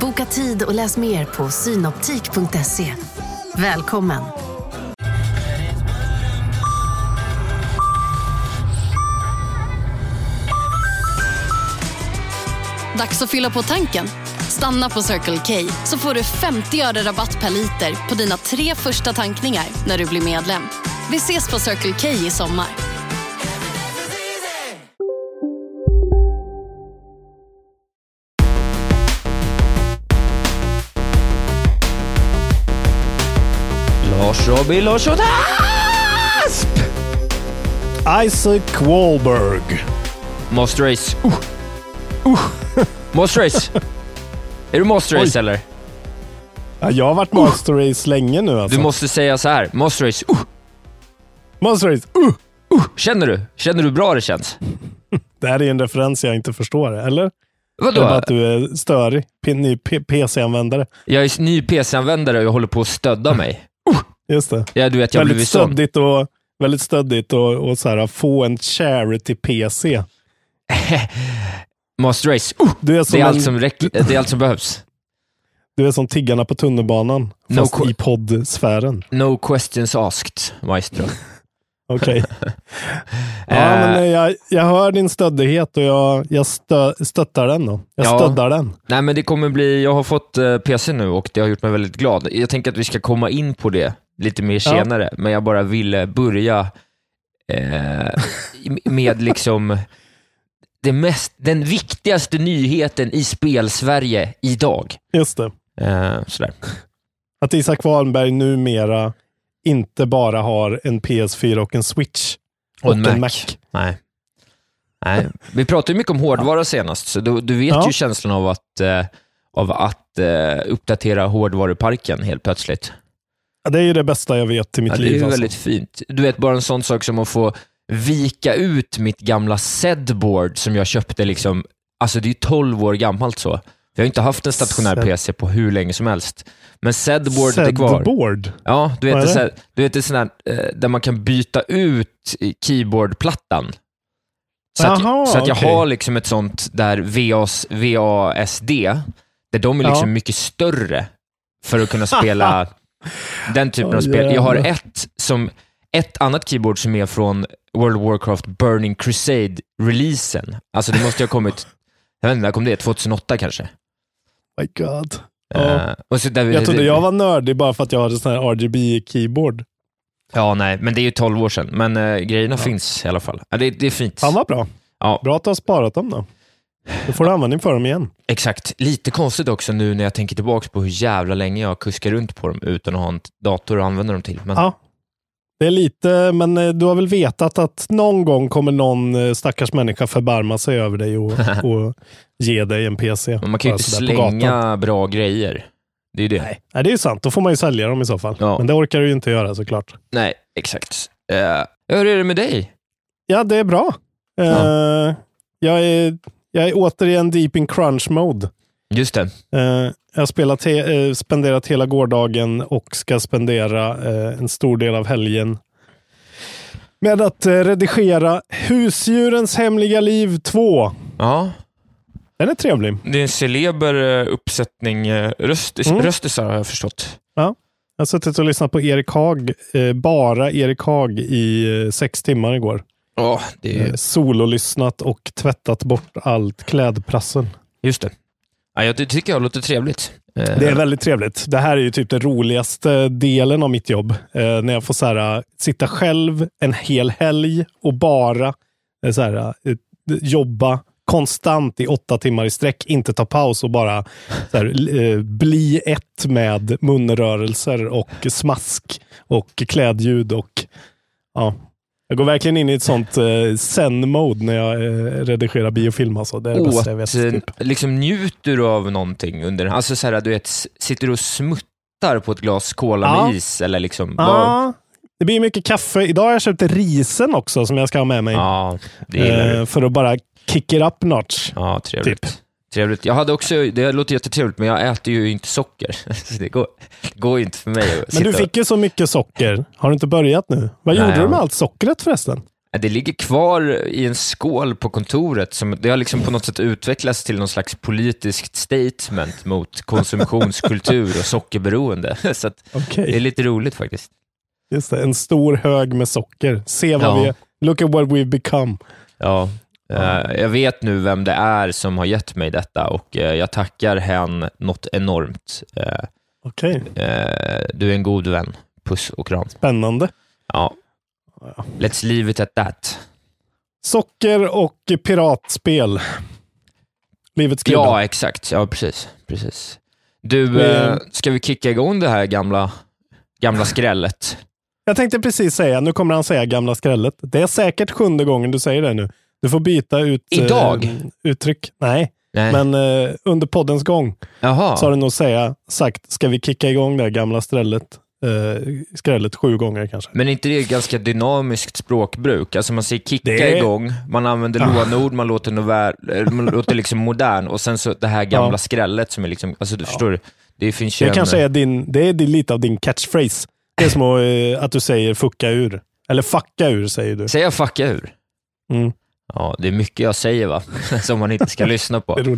Boka tid och läs mer på synoptik.se. Välkommen! Dags att fylla på tanken. Stanna på Circle K så får du 50 öre rabatt per liter på dina tre första tankningar när du blir medlem. Vi ses på Circle K i sommar. Robin Larsson Asp! Isaac Wahlberg. Monster Race. Uh. Uh. Monster Race. Är du Monster Race Oj. eller? Ja, jag har varit Monster Race länge nu alltså. Du måste säga så här. Monster Race. Uh. Monster Race. Uh! Uh. Känner du? Känner du bra det känns? Det här är en referens jag inte förstår, eller? Eller Vadå? bara att du är störig. P- Ny PC-användare. Jag är ny PC-användare och jag håller på att stödda mig. Just det. Ja, du vet, jag väldigt stöddigt och, väldigt stöddigt och, och så här, få en charity-PC. Monster Race. Uh. Du är som, Det är, allt en, som räcker, det är allt som behövs. du är som tiggarna på tunnelbanan, No fast que- i poddsfären. No questions asked, maestro. Okej. ja, Eh, men eh, jag, jag hör din stöddighet och jag, jag stö, stöttar den. Då. Jag Ja. stöddar den. Nej, men det kommer bli, jag har fått eh, PC nu och det har gjort mig väldigt glad. Jag tänker att vi ska komma in på det lite mer Ja. senare, men jag bara ville börja eh, med liksom det mest, den viktigaste nyheten i spelsverige idag. Just det. Eh, sådär. Att Isak Wahlberg numera inte bara har en PS4 och en Switch. Och en Och en Mac. Mac. Nej. Nej. Vi pratade mycket om hårdvara senast, så du, du vet Ja. ju känslan av att, eh, av att eh, uppdatera hårdvaruparken helt plötsligt. Ja, det är ju det bästa jag vet i mitt Ja, det är liv. alltså. väldigt fint. Du vet, bara en sån sak som att få vika ut mitt gamla sedboard som jag köpte liksom, alltså det är ju 12 år gammalt så. Jag har inte haft en stationär Sed- PC på hur länge som helst. Men sedboardet är kvar. Sedboard. Ja, du vet, det? Så det? här, du vet det är sån här, eh, där man kan byta ut keyboardplattan. Så att, Jaha, så att jag har liksom ett sånt där VAS, VASD, där de är liksom Ja. mycket större för att kunna spela den typen av Åh, spel. Jag har ett, som, ett annat keyboard som är från World of Warcraft Burning Crusade-releasen. Alltså det måste ju ha kommit, jag vet inte, när kom det? 2008 kanske? My God. Ja. Eh, och så där, Jag trodde jag var nördig bara för att jag hade sån här RGB-keyboard. Ja, nej, men det är ju 12 år sedan. Men eh, grejerna finns i alla fall. Ja, det, det är fint. Fan vad bra. Ja. Bra att du har sparat dem då. Då får du användning för dem igen. Exakt. Lite konstigt också nu när jag tänker tillbaka på hur jävla länge jag kuskar runt på dem utan att ha en dator att använda dem till. Men, Ja. Det är lite, men eh, du har väl vetat att någon gång kommer någon eh, stackars människa förbarma sig över dig och, och ge dig en PC. men man kan ju inte slänga bra grejer. Det är ju det. Nej. Nej, det är ju sant. Då får man ju sälja dem i så fall. Ja. Men det orkar du ju inte göra såklart. Nej, exakt. Uh, hur är det med dig? Ja, det är bra. Eh, jag, är, jag är återigen deep in crunch mode. Just det. Eh, jag har spelat he- eh, spenderat hela gårdagen och ska spendera eh, en stor del av helgen med att redigera Husdjurens hemliga liv 2. Ja, Den är trevlig. det är en celeber uppsättning röst, Mm. röstisar har jag förstått. Jag har suttit och lyssnat på Erik Haag, bara Erik Haag i sex timmar igår. Ja, det är... Eh, sololyssnat och tvättat bort allt klädprassel. Just det. Ja, jag, det tycker jag låter trevligt. Eh, Det är väldigt trevligt. Det här är ju typ den roligaste delen av mitt jobb. Eh, när jag får så här, äh, sitta själv en hel helg och bara eh, så här, jobba konstant i åtta timmar i sträck, inte ta paus och bara här, eh, bli ett med munrörelser och smask och klädljud och ja, Jag går verkligen in i ett sånt eh, zen-mode när jag eh, redigerar biofilm. Alltså. Det är det bästa jag vet. Typ. liksom njuter du av någonting under? Alltså så här, du vet, sitter du och smuttar på ett glas cola Ja. med is? Eller liksom, Ja, det blir mycket kaffe. Idag har jag köpt risen också som jag ska ha med mig. ja, eh, för att bara kick it up notch. Ja, trevligt. typ. Trevligt. Jag hade också, det låter jättetrevligt, men jag äter ju inte socker. Så det går, det går ju inte för mig att Men du fick ju så mycket socker. Har du inte börjat nu? Vad Nej, gjorde du med allt sockret förresten? Det ligger kvar i en skål på kontoret. Som, det har liksom på något sätt utvecklats till någon slags politiskt statement mot konsumtionskultur och sockerberoende. Så Okej, det är lite roligt faktiskt. just det. En stor hög med socker. Se vad Ja. vi. Look at what we've become. Ja, eh, jag vet nu vem det är som har gett mig detta och eh, jag tackar hen något enormt. Eh, Okej, du är en god vän. Puss och kram. spännande. Ja. Let's leave it at that. Socker och piratspel. Livets krydda. Ja, exakt. Ja, precis. precis. Du, eh, ska vi kicka igång det här gamla, gamla skrället? Jag tänkte precis säga, nu kommer han säga gamla skrället. Det är säkert sjunde gången du säger det nu. Du får byta ut Idag? Eh, uttryck. Nej, Nej. men eh, under poddens gång Jaha. så har du nog säga, sagt, ska vi kicka igång det här gamla skrället? Eh, skrället sju gånger kanske. Men är inte det ganska dynamiskt språkbruk? Alltså man säger kicka Det- Ah. igång, man använder lånord, man låter, novär, eh, man låter liksom modern och sen så det här gamla Ja. skrället som är liksom, alltså du förstår, det finns ju Det en, kanske är, din, det är lite av din catchphrase. Det är som att, eh, att du säger fucka ur. Eller fucka ur säger du. Säger jag fucka ur? Mm. Ja, det är mycket jag säger va, som man inte ska lyssna på.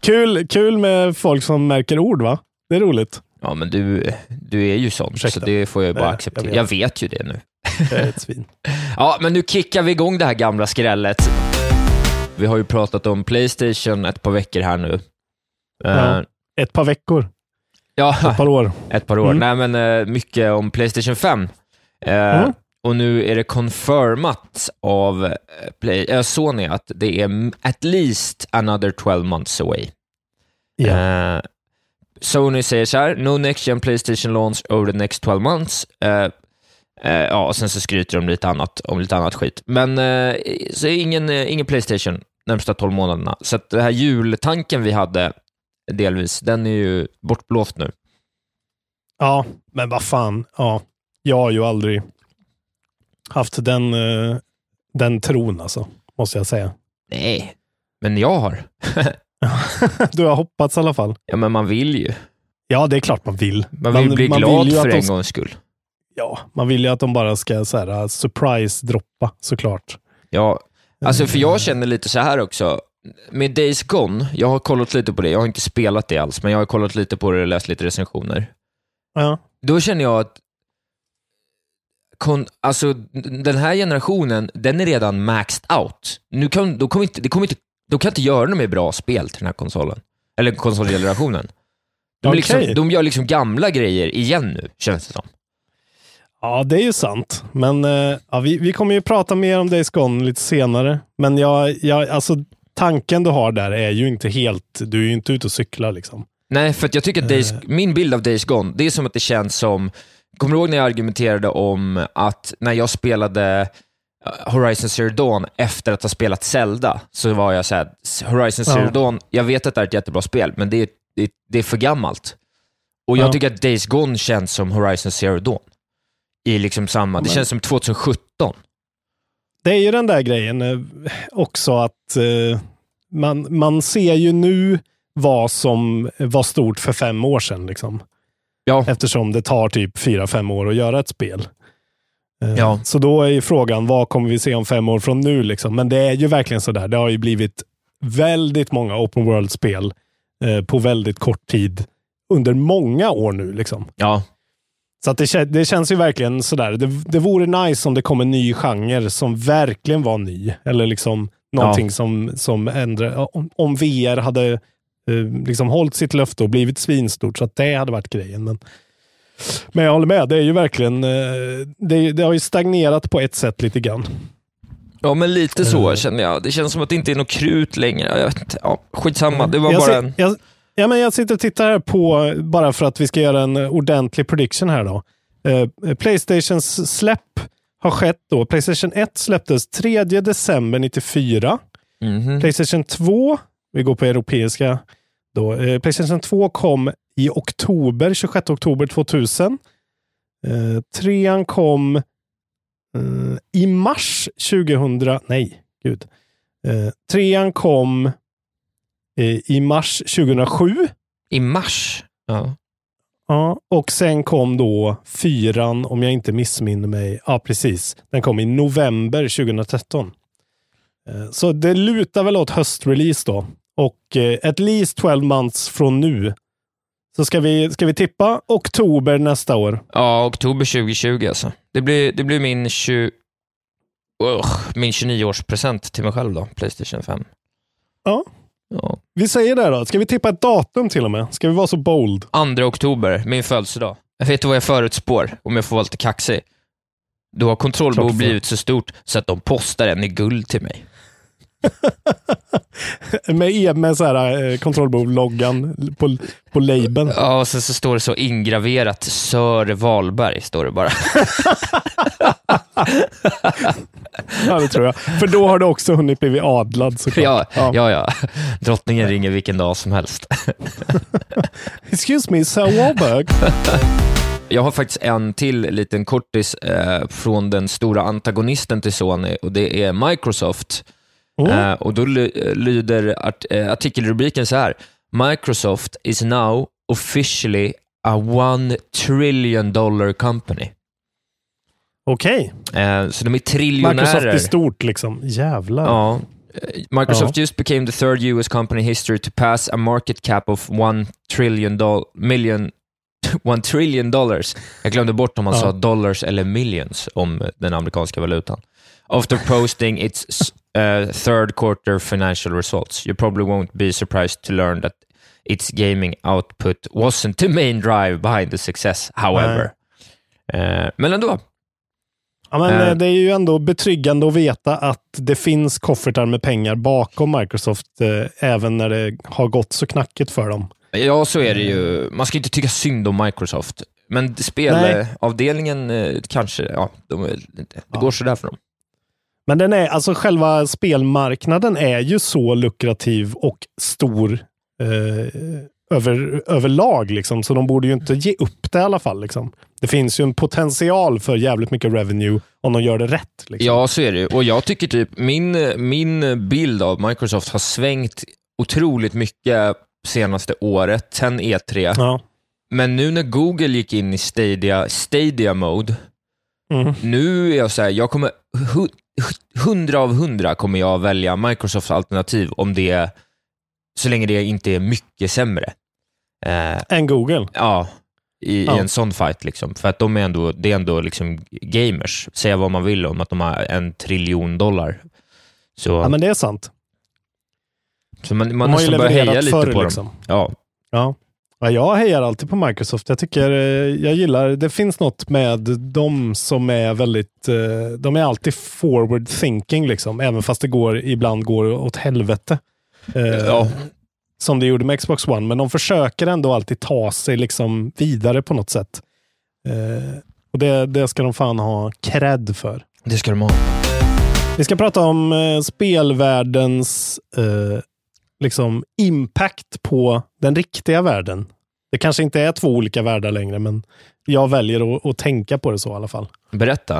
Kul, kul med folk som märker ord va? Det är roligt. Ja, men du, du är ju sån, Ursäkta. så det får jag bara Nej, acceptera. jag Jag vet. ju det nu. Jag är ett svin. Ja, men nu kickar vi igång det här gamla skrället. Vi har ju pratat om Playstation ett par veckor här nu. Ja. Eh, Ett par veckor, ja ett par år. ett par år. Mm. Nej, men eh, mycket om Playstation 5. Eh, Mm. Och nu är det confirmat av eh, Play, eh, Sony att det är at least another 12 months away. Ja. Eh, Sony säger så här, no next gen Playstation launch over the next 12 months. Eh, eh, ja, och sen så skryter de lite annat, om lite annat skit. Men så är ingen, ingen Playstation närmsta 12 månaderna. Så att den här jultanken vi hade, delvis, den är ju bortblåst nu. ja, men vad fan. Ja. Jag har ju aldrig haft den, eh, den tron alltså, måste jag säga. Nej, men jag har. Du har hoppats i alla fall. Ja, men man vill ju. Ja, det är klart man vill. Man vill bli glad ju för en de, gångs skull. Ja, man vill ju att de bara ska så här, uh, surprise-droppa såklart. Ja, alltså för jag känner lite så här också. Med Days Gone, jag har kollat lite på det. Jag har inte spelat det alls, men jag har kollat lite på det och läst lite recensioner. Ja. Då känner jag att kon, alltså, den här generationen, den är redan maxed out. Nu kan, då kommer inte, det kommer inte, de kan inte göra något mer bra spel till den här konsolen. Eller konsolgenerationen. De, är liksom, de gör liksom gamla grejer igen nu, känns det som. Ja, det är ju sant. Men eh, ja, vi, vi kommer ju prata mer om Days Gone lite senare. Men jag, jag, alltså, tanken du har där är ju inte helt... Du är ju inte ute och cyklar liksom. Nej, för jag tycker att Days, min bild av Days Gone, det är som att det känns som, kommer du ihåg när jag argumenterade om att när jag spelade eh, Horizon Zero Dawn efter att ha spelat Zelda, så var jag såhär, Horizon Zero Ja. Dawn, jag vet att det är ett jättebra spel, men det är, det, det är för gammalt. Och jag Ja. tycker att Days Gone känns som Horizon Zero Dawn. I liksom samma, det känns som 2017. Det är ju den där grejen eh, också att eh, man, man ser ju nu vad som var stort för fem år sedan. Liksom. Ja, Eftersom det tar typ fyra, fem år att göra ett spel. Eh, Ja. Så då är ju frågan, vad kommer vi se om fem år från nu? Liksom? Men det är ju verkligen så där. Det har ju blivit väldigt många open world-spel eh, på väldigt kort tid under många år nu. Liksom. ja, Så att det, det känns ju verkligen sådär. Det, det vore nice om det kom en ny genre som verkligen var ny. Eller liksom någonting som, som ändrar. Om, om VR hade liksom hållit sitt löfte och blivit svinstort så att det hade varit grejen. Men, men jag håller med. Det är ju verkligen. Eh, det, det har ju stagnerat på ett sätt lite grann. ja, men lite så Eh. känner jag. Det känns som att det inte är något krut längre. Jag vet. Ja, skitsamma, det var jag, bara en... jag, ja, men jag sitter och tittar här på, bara för att vi ska göra en ordentlig prediction här då. Eh, Playstations släpp har skett då. Playstation 1 släpptes 3 december 94. Mhm. Playstation 2, vi går på europeiska då. Eh, Playstation 2 kom i oktober, 26 oktober 2000. Eh, trean kom eh, i mars 2000, nej, gud. Eh, trean kom eh, i mars 2007. I mars? Ja. Ja, och sen kom då fyran, om jag inte missminner mig. Ja, precis. Den kom i november 2013. Eh, Så det lutar väl åt höstrelease då. Och eh, at least 12 months från nu. Så ska vi, ska vi tippa oktober nästa år. ja, oktober 2020 alltså. Det blir, det blir min, 20, Ugh, min 29-årspresent till mig själv då, Playstation 5. Ja. Ja. Vi säger det då. Ska vi tippa ett datum till och med? Ska vi vara så bold? 2 oktober, min födelsedag. Jag vet vad jag förutspår, om jag får vara lite kaxig. Då har kontrollbehov blivit så stort så att de postar en i guld till mig. Med, e- med så här, eh, kontrollbehov-loggan på, på labeln. Ja, och sen så står det så ingraverat, Sör Wahlberg, står det bara. Ja, det tror jag. För då har du också hunnit bli adlad såklart. Ja, ja, ja. Drottningen ringer vilken dag som helst. Excuse me, Sir Wahlberg. Jag har faktiskt en till liten kortis eh, från den stora antagonisten till Sony och det är Microsoft. Oh. Eh, och då ly- lyder art- eh, artikelrubriken så här. Microsoft is now officially a one trillion dollar company. Okej. Eh, så de är triljonärer. Microsoft är stort liksom. Jävlar. Ja. Eh, Microsoft just became the third US company in history to pass a market cap of one trillion, doll- million, one trillion dollars. Jag glömde bort om man Ja. sa dollars eller millions om den amerikanska valutan. After posting its uh, third quarter financial results. You probably won't be surprised to learn that its gaming output wasn't the main drive behind the success, however. Eh, men ändå, Ja, men eh, det är ju ändå betryggande att veta att det finns koffertar med pengar bakom Microsoft, eh, även när det har gått så knackigt för dem. Ja, så är det ju. Man ska inte tycka synd om Microsoft. Men spelavdelningen eh, kanske, ja, de, det går sådär för dem. Men den är, alltså själva spelmarknaden är ju så lukrativ och stor eh, över, överlag, liksom, så de borde ju inte ge upp det i alla fall. Liksom. Det finns ju en potential för jävligt mycket revenue om de gör det rätt. Liksom. Ja, så är det. Och jag tycker typ, min, min bild av Microsoft har svängt otroligt mycket senaste året, sen E3. Ja. Men nu när Google gick in i Stadia, Stadia mode, Mm. nu är jag så här, jag kommer, hundra av hundra kommer jag välja Microsofts alternativ om det, så länge det inte är mycket sämre. Eh, Än Google. Ja, i, Ja. i en sån fight. Liksom. För att de är ändå, det är ändå liksom gamers. Säga vad man vill om att de har en triljon dollar. Så, Ja, men det är sant. så man, man de har ju heja levererat lite förr. Liksom. Ja, Ja. Ja, jag hejar alltid på Microsoft. Jag tycker, eh, jag gillar, det finns något med dem som är väldigt, eh, de är alltid forward thinking liksom, även fast det går, ibland går åt helvete. Eh, Ja. Som det gjorde med Xbox One, men de försöker ändå alltid ta sig liksom vidare på något sätt. Och det, det ska de fan ha cred för. det ska de ha. Vi ska prata om spelvärldens liksom impact på den riktiga världen. Det kanske inte är två olika världar längre, men jag väljer att, att tänka på det så i alla fall. Berätta.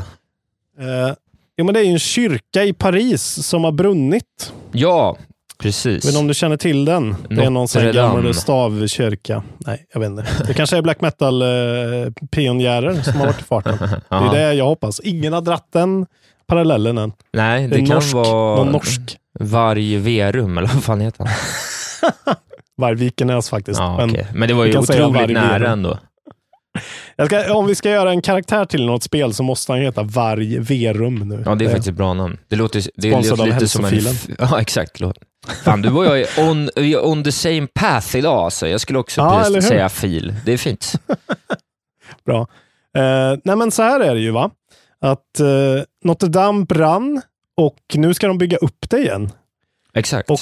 Eh, jo, men det är ju en kyrka i Paris som har brunnit. Ja, precis. Du om du känner till den? Det är någon sån gammal stavkyrka. Nej, jag vet inte. Det kanske är black metal-pionjärer som har varit i farten. Det är det jag hoppas. Ingen har dratt den parallellen än. Nej, Det det kan norsk. vara Någon norsk. Varg Verum, eller vad fan heter han? Vargvikenäs faktiskt. Ja, Men okej. Men det var ju otroligt Varg nära ändå. ska, om vi ska göra en karaktär till något spel så måste han heta Varg Verum nu. Ja, det är faktiskt ett bra namn. Det låter, det Sponsrad låter lite som en... Ja, exakt. Fan, du och jag är on, är on the same path idag. Alltså. Jag skulle också Ja, precis säga fil. Det är fint. Bra. Eh, nej, men så här är det ju va. Att eh, Notre Dame brann och nu ska de bygga upp det igen. Exakt. Och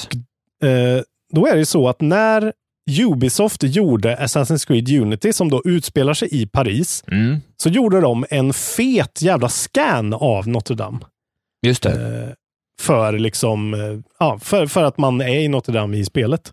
eh, då är det ju så att när Ubisoft gjorde Assassin's Creed Unity, som då utspelar sig i Paris, Mm, så gjorde de en fet jävla scan av Notre Dame. just det. Eh, för, liksom, eh, ja, för, för att man är i Notre Dame i spelet.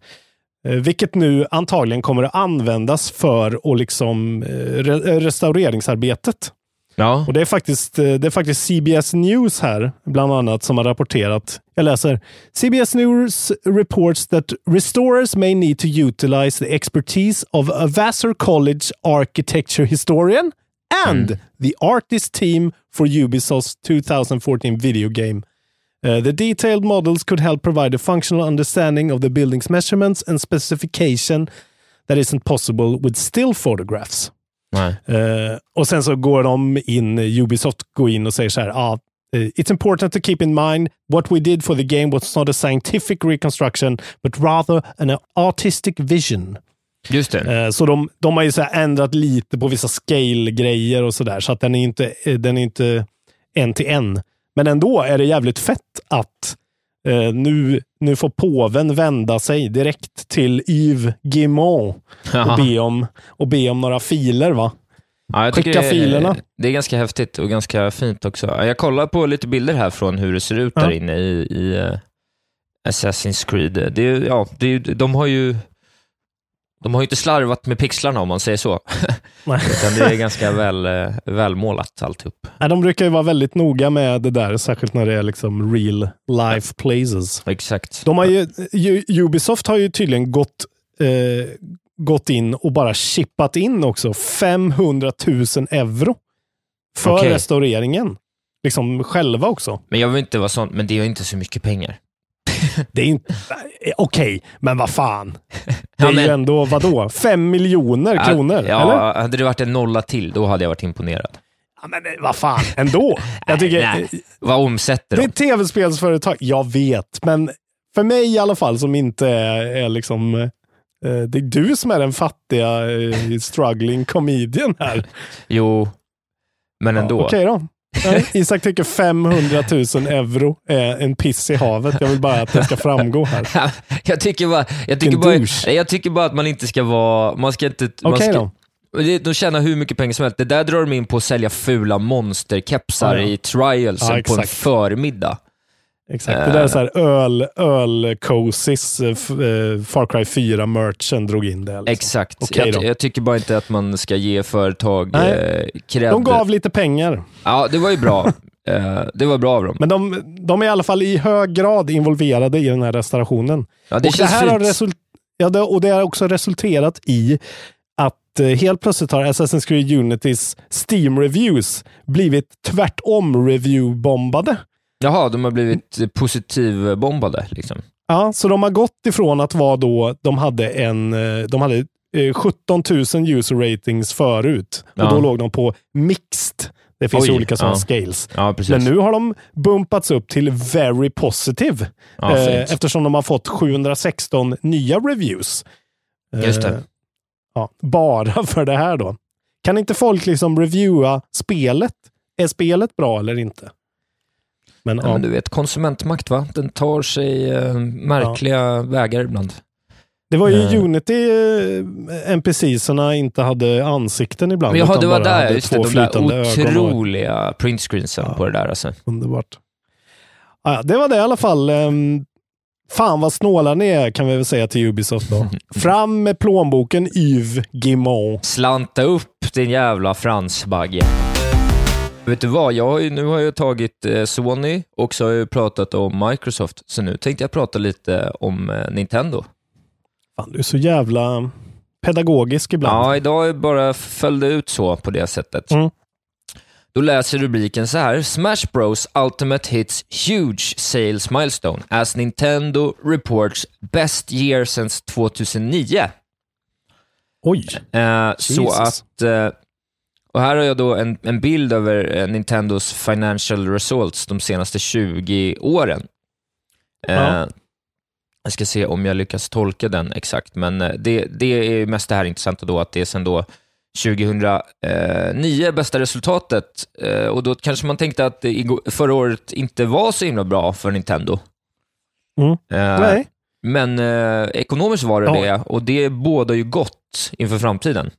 Eh, vilket nu antagligen kommer att användas för och liksom, eh, re restaureringsarbetet. Ja. Och det är, faktiskt, eh, det är faktiskt CBS News här, bland annat, som har rapporterat. Jag läser. CBS News reports that restorers may need to utilize the expertise of a Vassar College architecture historian and the artist team for Ubisoft's 2014 video game. Uh, the detailed models could help provide a functional understanding of the building's measurements and specification that isn't possible with still photographs. Eh, och sen så går de in, Ubisoft går in och säger så här, ah, eh, It's important to keep in mind what we did for the game was not a scientific reconstruction, but rather an artistic vision. Just det. Eh, så de, de har ju så ändrat lite på vissa scale-grejer och sådär, så att den är inte, den är inte en till en. Men ändå är det jävligt fett att eh, nu, nu får påven vända sig direkt till Yves Guillemot och be, om, och be om några filer. va? Ja, Skicka det, filerna. Det är ganska häftigt och ganska fint också. Jag kollar på lite bilder här från hur det ser ut där Ja. inne i, i eh, Assassin's Creed. Det ja, det de har ju de har ju inte slarvat med pixlarna om man säger så. Nej. Utan det är ganska väl, eh, välmålat alltihop. Nej, de brukar ju vara väldigt noga med det där, särskilt när det är liksom real life places. Exakt. De har ju, Ubisoft har ju tydligen gått, eh, gått in och bara chippat in också 500 000 euro för Okej. restaureringen. Liksom själva också. Men jag vill inte vara sån, men det är ju inte så mycket pengar. Det är inte... eh, Okej, men vad fan. Det Ja, är men- ju ändå, vadå? Fem miljoner kronor? Ja, eller? hade det varit en nolla till, då hade jag varit imponerad. Ja, men eh, vad fan, ändå. Jag tycker, Nej, vad omsätter Det är de? ett tv-spelsföretag, jag vet. Men för mig i alla fall som inte är, är liksom... eh, det är du som är den fattiga struggling comedian här. Jo, men ändå. Ja, Okej då. Nej, Isak tycker 500 000 euro är en piss i havet. Jag vill bara att det ska framgå här. jag, tycker bara, jag, tycker bara, jag tycker bara att man inte ska vara... Man ska inte... Okej ska, då. De tjänar hur mycket pengar som helst. Det där drar de in på att sälja fula monsterkepsar Ja, ja. i trialsen Ja, på en förmiddag. Exakt. Det där är så här öl, öl cozies eh, eh, Far Cry 4-merchen drog in det. Liksom. Exakt. Okej jag, jag tycker bara inte att man ska ge företag Nej. eh. De gav lite pengar. Ja, det var ju bra. Eh, det var bra av dem. Men de, de är i alla fall i hög grad involverade i den här restaurationen. Ja, det och, det känns här har result- ja, det, och det har också resulterat i att eh, helt plötsligt har Assassin's Creed Unitys Steam-reviews blivit tvärtom review-bombade. Jaha, de har blivit positivbombade. Liksom. Ja, så de har gått ifrån att vara då, de hade en, eh, de hade eh, 17 000 user ratings förut. Och Ja. då låg de på mixed. Det finns Oj, olika sådana ja. scales. Ja. Men nu har de bumpats upp till very positive. eh, eftersom de har fått 716 nya reviews. Just det. Eh, ja, bara för det här då. Kan inte folk liksom reviewa spelet? Är spelet bra eller inte? Men, Ja, ja, men du vet, konsumentmakt va? Den tar sig eh, märkliga vägar ibland. det var ju eh. Unity eh, NPCerna inte hade ansikten ibland. Men jaha, det var där, just det, de där ögon och- otroliga printscreensen Ja. på det där alltså. Underbart. Ja, det var det i alla fall. Ehm, Fan vad snåla ni är kan vi väl säga till Ubisoft då. Fram med plånboken Yves Guillemot. Slanta upp din jävla fransbagge. Vet du vad, jag har ju, nu har jag tagit eh, Sony och så har jag pratat om Microsoft, så nu tänkte jag prata lite om eh, Nintendo. Fan, du är så jävla pedagogisk ibland. Ja, idag bara föll det ut så på det sättet. Mm. Då läser rubriken så här. Smash Bros Ultimate hits huge sales milestone as Nintendo reports best year since 2009. Oj. Eh, så att, eh, och här har jag då en, en bild över eh, Nintendos financial results de senaste 20 åren. Eh, Ja. Jag ska se om jag lyckas tolka den exakt, men eh, det, det är mest det här intressanta då, att det är sen då 2009 bästa resultatet eh, och då kanske man tänkte att förra året inte var så himla bra för Nintendo. Mm. Eh, Nej. Men eh, ekonomiskt var det Ja. det och det bådar ju gott inför framtiden.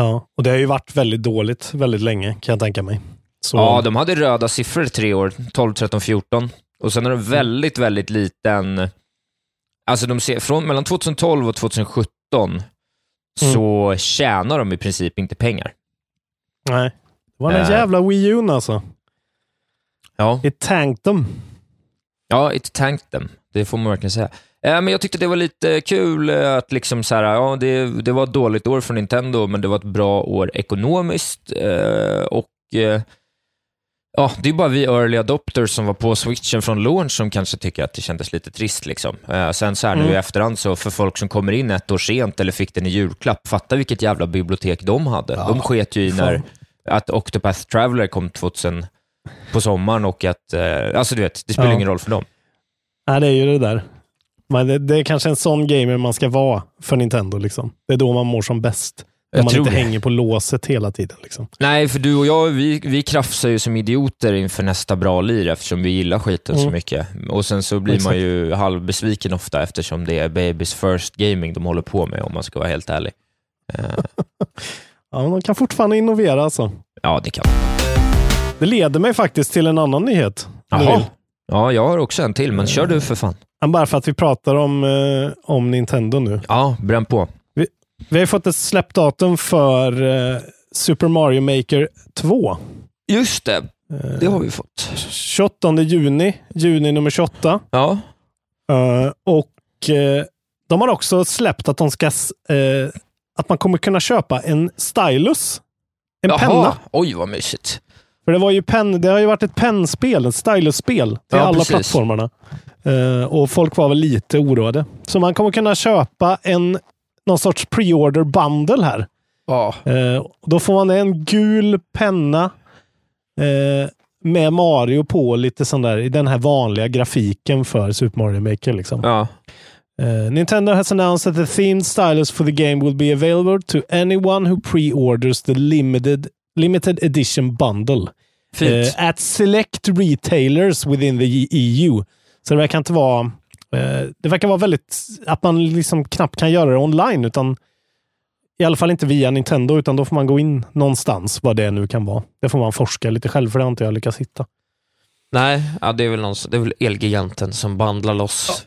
Ja, och det har ju varit väldigt dåligt väldigt länge, kan jag tänka mig. Så, Ja, de hade röda siffror tre år, 12, 13, 14. Och sen är Mm. det väldigt, väldigt liten... Alltså de ser, från mellan 2012 och 2017 Mm. så tjänar de i princip inte pengar. Nej. Det var den Eh. jävla Wii U alltså. Ja, It tanked them. ja it tanked them. Det får man verkligen säga. Eh, men jag tyckte det var lite kul eh, att liksom så här, ja, det, det var ett dåligt år för Nintendo, men det var ett bra år ekonomiskt. Eh, och ja, Det är bara vi early adopters som var på switchen från launch som kanske tycker att det kändes lite trist. Liksom. Eh, sen så här nu Mm. i efterhand, så för folk som kommer in ett år sent eller fick den i julklapp, fatta vilket jävla bibliotek de hade. Ja, de sket ju i när att Octopath Traveler kom 2000 på sommaren och att, eh, alltså du vet, det spelar Ja. ingen roll för dem. Nej, det är ju det där. Men det, det är kanske en sån gamer man ska vara för Nintendo. Liksom. Det är då man mår som bäst. Om man inte det. hänger på låset hela tiden. Liksom. Nej, för du och jag, vi, vi krafsar ju som idioter inför nästa bra lir eftersom vi gillar skiten så Mm. mycket. Och sen så blir Exakt. man ju halvbesviken ofta eftersom det är babys first gaming de håller på med om man ska vara helt ärlig. Ja, men de kan fortfarande innovera alltså. ja, det kan Det leder mig faktiskt till en annan nyhet. Jaha. Ja, jag har också en till, men kör du för fan. Men Bara för att vi pratar om, eh, om Nintendo nu. Ja, bränn på. Vi har ju fått ett släppdatum för eh, Super Mario Maker 2. Just det, det har vi fått. 28 juni, juni nummer 28. Ja, Eh, och eh, de har också släppt att de ska eh, att man kommer kunna köpa en stylus. En Jaha. penna. Oj, vad mysigt. För det, var ju pen, det har ju varit ett pennspel, ett stylus-spel till Ja, alla precis. plattformarna. Eh, och folk var väl lite oroade. Så man kommer kunna köpa en någon sorts pre-order bundle här. Ja. Och då får man en gul penna eh, med Mario på lite sån där, i den här vanliga grafiken för Super Mario Maker. Liksom. ja. Uh, Nintendo has announced that the themed stylus for the game will be available to anyone who pre-orders the limited, limited edition bundle uh, at select retailers within the EU. Så det verkar inte vara... eh, det verkar vara väldigt... Att man liksom knappt kan göra det online, utan i alla fall inte via Nintendo, utan då får man gå in någonstans, vad det nu kan vara. Det får man forska lite själv, för det har inte jag lyckats hitta. Nej, ja, det, är väl någon, det är väl Elgiganten som bandlar loss.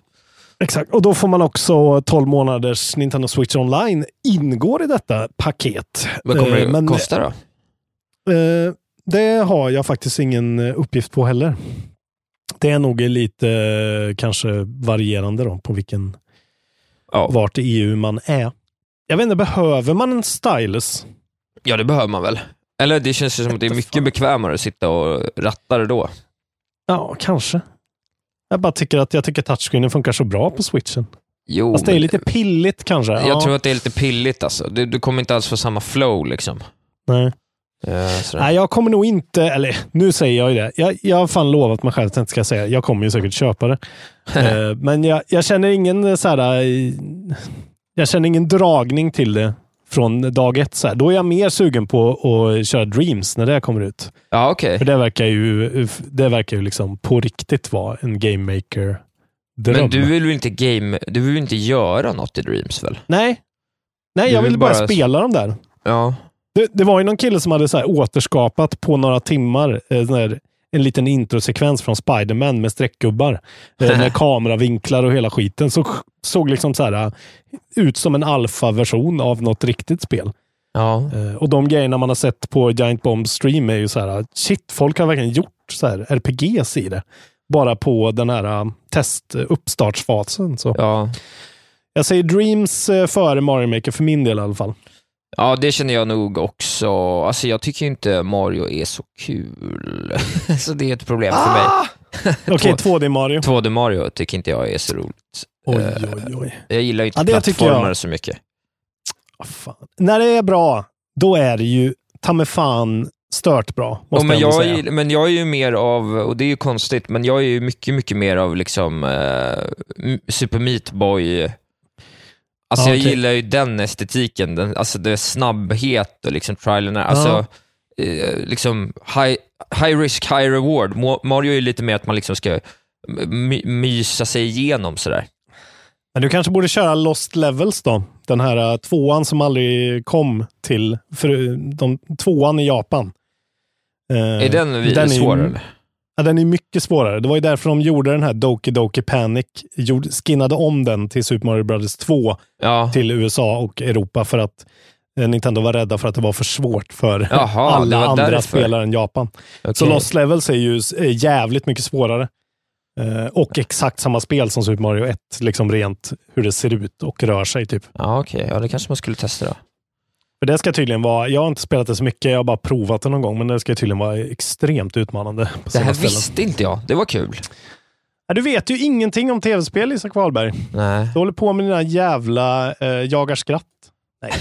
Exakt, och då får man också 12 månaders Nintendo Switch Online ingår i detta paket. Vad kommer Eh, det men, kosta då? Eh, det har jag faktiskt ingen eh, uppgift på heller. Det är nog lite eh, kanske varierande då på vilken, Ja. vart i EU man är. Jag vet inte, behöver man en stylus? ja, det behöver man väl. Eller det känns ju som att det är mycket bekvämare att sitta och ratta det då. Ja, kanske. Jag bara tycker att jag tycker touchscreenen funkar så bra på switchen. Jo, Fast det är lite pilligt kanske. jag ja, tror att det är lite pilligt alltså. Du, du kommer inte alls få samma flow liksom. nej. Eh, sådär. Nej, jag kommer nog inte, eller nu säger jag ju det. Jag, jag har fan lovat mig själv att jag inte ska säga Jag kommer ju säkert köpa det. Eh, men jag, jag känner ingen eh, så här, eh, jag känner ingen dragning till det från dag ett. Så här. Då är jag mer sugen på att köra Dreams när det kommer ut. Ja, okej. För det verkar ju, det verkar ju liksom på riktigt vara en Game Maker dröm. Men du vill väl inte game, du vill inte göra något i Dreams väl? Nej, Nej Du jag vill vill bara bara- spela dem där. Ja. Det, det var ju någon kille som hade så återskapat på några timmar eh, en liten introsekvens från Spider-Man med streckgubbar. Eh, med kameravinklar och hela skiten. Så såg liksom så här eh, ut som en alfa-version av något riktigt spel. Ja. Eh, och de grejerna man har sett på Giant Bomb Stream är ju så här, shit, folk har verkligen gjort så här RPGs i det. Bara på den här eh, test eh, uppstartsfasen. Så. ja. Jag säger Dreams eh, före Mario Maker för min del i alla fall. Ja, det känner jag nog också. Alltså, jag tycker inte Mario är så kul. så det är ett problem för mig. Okej, Två- 2D Mario. 2D Mario tycker inte jag är så roligt. Oj, Eh, oj, oj. Jag gillar ju inte Ja, plattformar jag. så mycket. Ah, fan. När det är bra, då är det ju ta mig fan stört bra. Ja, Måste men, jag, säga. är- men jag är ju mer av, och det är ju konstigt, men jag är ju mycket, mycket mer av liksom eh, Super Meat Boy. Alltså Ja, jag gillar ju den estetiken, den, alltså det är snabbhet och liksom trial and error. Alltså, eh, liksom high, high risk, high reward. Mario är ju lite mer att man liksom ska my, mysa sig igenom sådär. Men du kanske borde köra Lost Levels då? Den här uh, tvåan som aldrig kom till, för, de, tvåan i Japan. Uh, är den, den svårare? Är, ja, den är mycket svårare. Det var ju därför de gjorde den här Doki Doki Panic, gjorde, skinnade om den till Super Mario Brothers 2 ja. till USA och Europa för att eh, Nintendo var rädda för att det var för svårt för Jaha, alla andra därför. spelare än Japan. Okay. Så Lost Levels är ju jävligt mycket svårare. Uh, och exakt samma spel som Super Mario 1, liksom rent hur det ser ut och rör sig. typ. Ja, okej. Okay. Ja, det kanske man skulle testa då. För det ska tydligen vara, jag har inte spelat det så mycket, jag har bara provat det någon gång, men det ska tydligen vara extremt utmanande. det här visste inte jag. Det var kul. Ja, du vet ju ingenting om tv-spel, Isak Wahlberg. Nej. Du håller på med dina jävla uh, jagar skratt. Nej.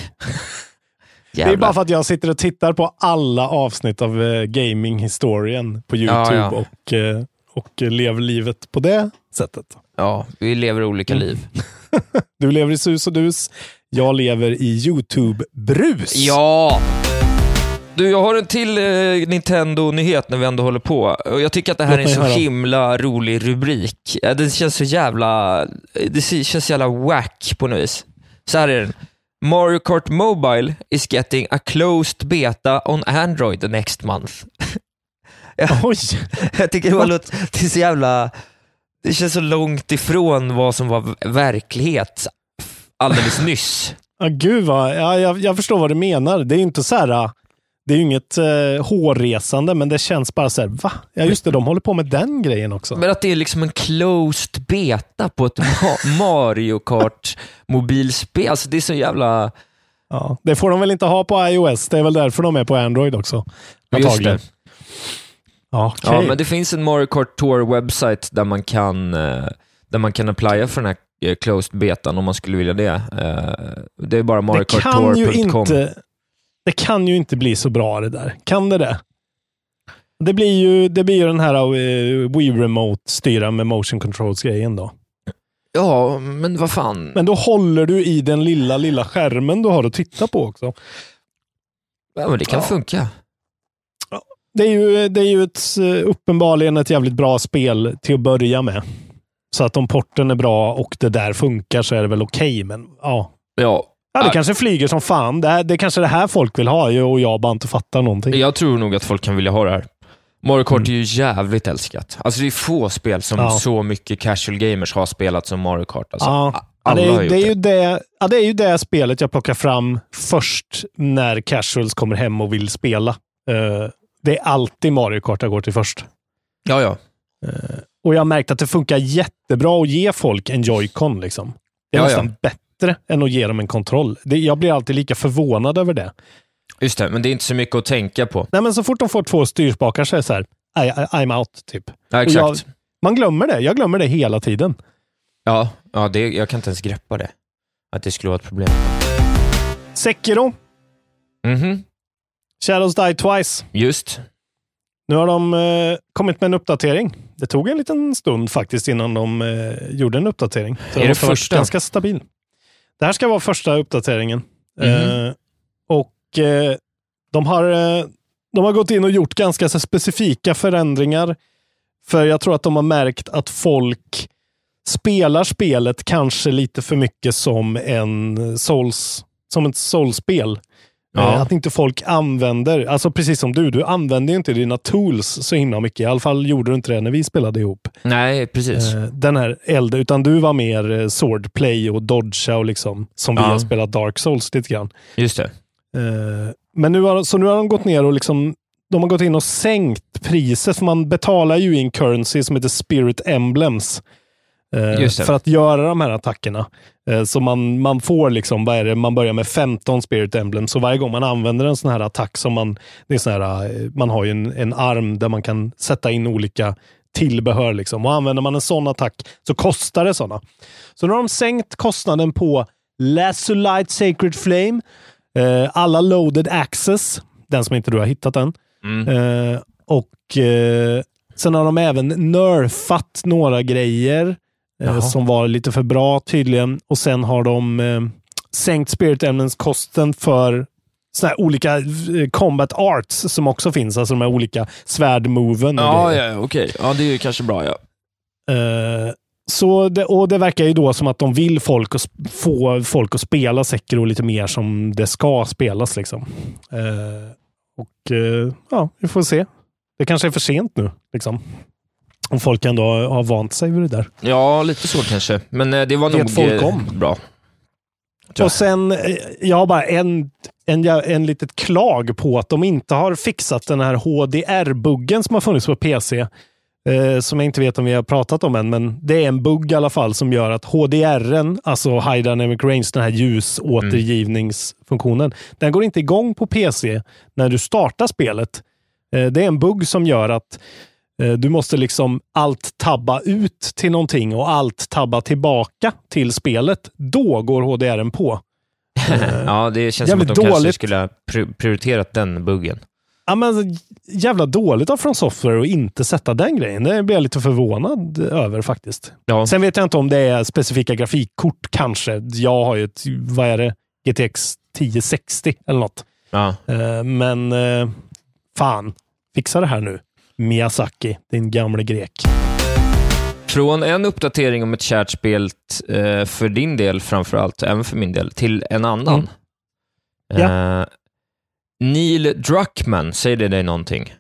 det är bara för att jag sitter och tittar på alla avsnitt av uh, gaming-historien på YouTube ja, ja. och uh, och lever livet på det sättet. Ja, vi lever olika mm. liv. du lever i sus och dus. Jag lever i YouTube-brus. Ja! Du, jag har en till eh, Nintendo-nyhet när vi ändå håller på. Jag tycker att det här är en så himla rolig rubrik. Det känns så jävla... Det känns så jävla wack på något vis. Så här är den. Mario Kart Mobile is getting a closed beta on Android the next month. Oj! jag tycker det, var låt, det är så jävla... Det känns så långt ifrån vad som var verklighet alldeles nyss. Ja, gud vad, ja, jag, jag förstår vad du menar. Det är inte så här, det är ju inget eh, hårresande, men det känns bara så här, va? Ja, just det, de håller på med den grejen också. Men att det är liksom en closed beta på ett Mario Kart mobilspel, alltså det är så jävla... Ja, det får de väl inte ha på iOS, det är väl därför de är på Android också. Antagligen. Just det. Okay. Ja, men det finns en Mario Kart Tour webbsite där man kan, eh, där man kan applya för den här closed betan om man skulle vilja det. Eh, det är bara mariokarttour.com. Det kan ju inte bli så bra det där. Kan det det? Det blir ju, det blir ju den här Wii Remote styra med motion controls-grejen då. Ja, men vad fan. Men då håller du i den lilla, lilla skärmen du har att titta på också. Ja, men det kan ja. funka det är ju, det är ju ett, uppenbarligen ett jävligt bra spel till att börja med. Så att om porten är bra och det där funkar så är det väl okej, okay, men ja. Ja, Ja, det äh. kanske flyger som fan. Det, här, det är kanske det här folk vill ha och jag bara inte fattar någonting. Jag tror nog att folk kan vilja ha det här. Mario Kart mm. är ju jävligt älskat. Alltså det är få spel som ja. så mycket casual gamers har spelat som Mario Kart. Alltså, ja. Ja, det, är, det, är Ju det, ja, det är ju det spelet jag plockar fram först när casuals kommer hem och vill spela. Uh, det är alltid Mario Kart jag går till först. Ja, ja. Uh, och jag har märkt att det funkar jättebra att ge folk en Joy-Con. Liksom. Det är ja, nästan ja. bättre än att ge dem en kontroll. Det, jag blir alltid lika förvånad över det. Just det, men det är inte så mycket att tänka på. Nej, men så fort de får två styrspakar så är det så här, I, I, I'm out, typ. Ja, exakt. Jag, man glömmer det. Jag glömmer det hela tiden. Ja, ja det, jag kan inte ens greppa det. Att det skulle vara ett problem. Sekiro. Mhm. Shadows Die Twice. Just. Nu har de eh, kommit med en uppdatering. Det tog en liten stund faktiskt innan de eh, gjorde en uppdatering. Så är det första? Ganska stabil. Det här ska vara första uppdateringen. Mm eh, och eh, de, har, eh, de har gått in och gjort ganska så specifika förändringar. För jag tror att de har märkt att folk spelar spelet kanske lite för mycket som en Souls, som ett Souls-spel. Ja. Eh, att inte folk använder, alltså precis som du, du använder inte dina tools så himla mycket. I alla fall gjorde du inte det när vi spelade ihop. Nej, precis. Eh, den här äldre, utan du var mer eh, swordplay och dodga och liksom, som ja. vi har spelat Dark Souls lite grann. Just det. Men nu har, så nu har de gått ner och liksom, de har gått in och sänkt priset, för man betalar ju i en currency som heter Spirit Emblems. För att göra de här attackerna. Eh, så man, man får liksom, vad är det, man börjar med 15 Spirit Emblems. Så varje gång man använder en sån här attack, som man, det är sån här, eh, man har ju en, en arm där man kan sätta in olika tillbehör. Liksom. Och använder man en sån attack så kostar det såna. Så nu har de sänkt kostnaden på Lazulite Sacred Flame, eh, alla Loaded Access, den som inte du har hittat än. Mm. Eh, och eh, sen har de även nerfat några grejer. Eh, som var lite för bra tydligen. Och sen har de eh, sänkt Spirit Elements-kosten för såna här olika eh, combat arts som också finns. Alltså de här olika svärdmoven. Ja, ja okej. Okay. Ja, det är kanske bra. ja. Eh, så det, och det verkar ju då som att de vill folk sp- få folk att spela Sekiro lite mer som det ska spelas. Liksom. Eh, och eh, ja, vi får se. Det kanske är för sent nu. Liksom. Om folk ändå har, vant sig vid det där. Ja, lite så kanske. Men eh, det var Vet nog folk eh, om. bra. Och sen, eh, jag har bara en, en, en litet klag på att de inte har fixat den här HDR-buggen som har funnits på PC. Eh, som jag inte vet om vi har pratat om än, men det är en bugg i alla fall som gör att HDR, alltså High Dynamic Range, den här ljusåtergivningsfunktionen, den går inte igång på PC när du startar spelet. Eh, det är en bugg som gör att du måste liksom allt tabba ut till någonting och allt tabba tillbaka till spelet. Då går HDRen på. Ja, det känns som att de kanske dåligt. skulle ha pri- prioriterat den buggen. Ja, men, jävla dåligt av From Software att inte sätta den grejen. Det blir jag lite förvånad över faktiskt. Ja, Sen vet jag inte om det är specifika grafikkort kanske. Jag har ju ett, vad är det, GTX 1060 eller något. ja. Eh, Men eh, fan, fixa det här nu. Miyazaki, din gamle grek. Från en uppdatering om ett kärt spel eh, för din del framför allt, även för min del, till en annan. Mm. Eh, Neil Druckmann, säger det dig någonting?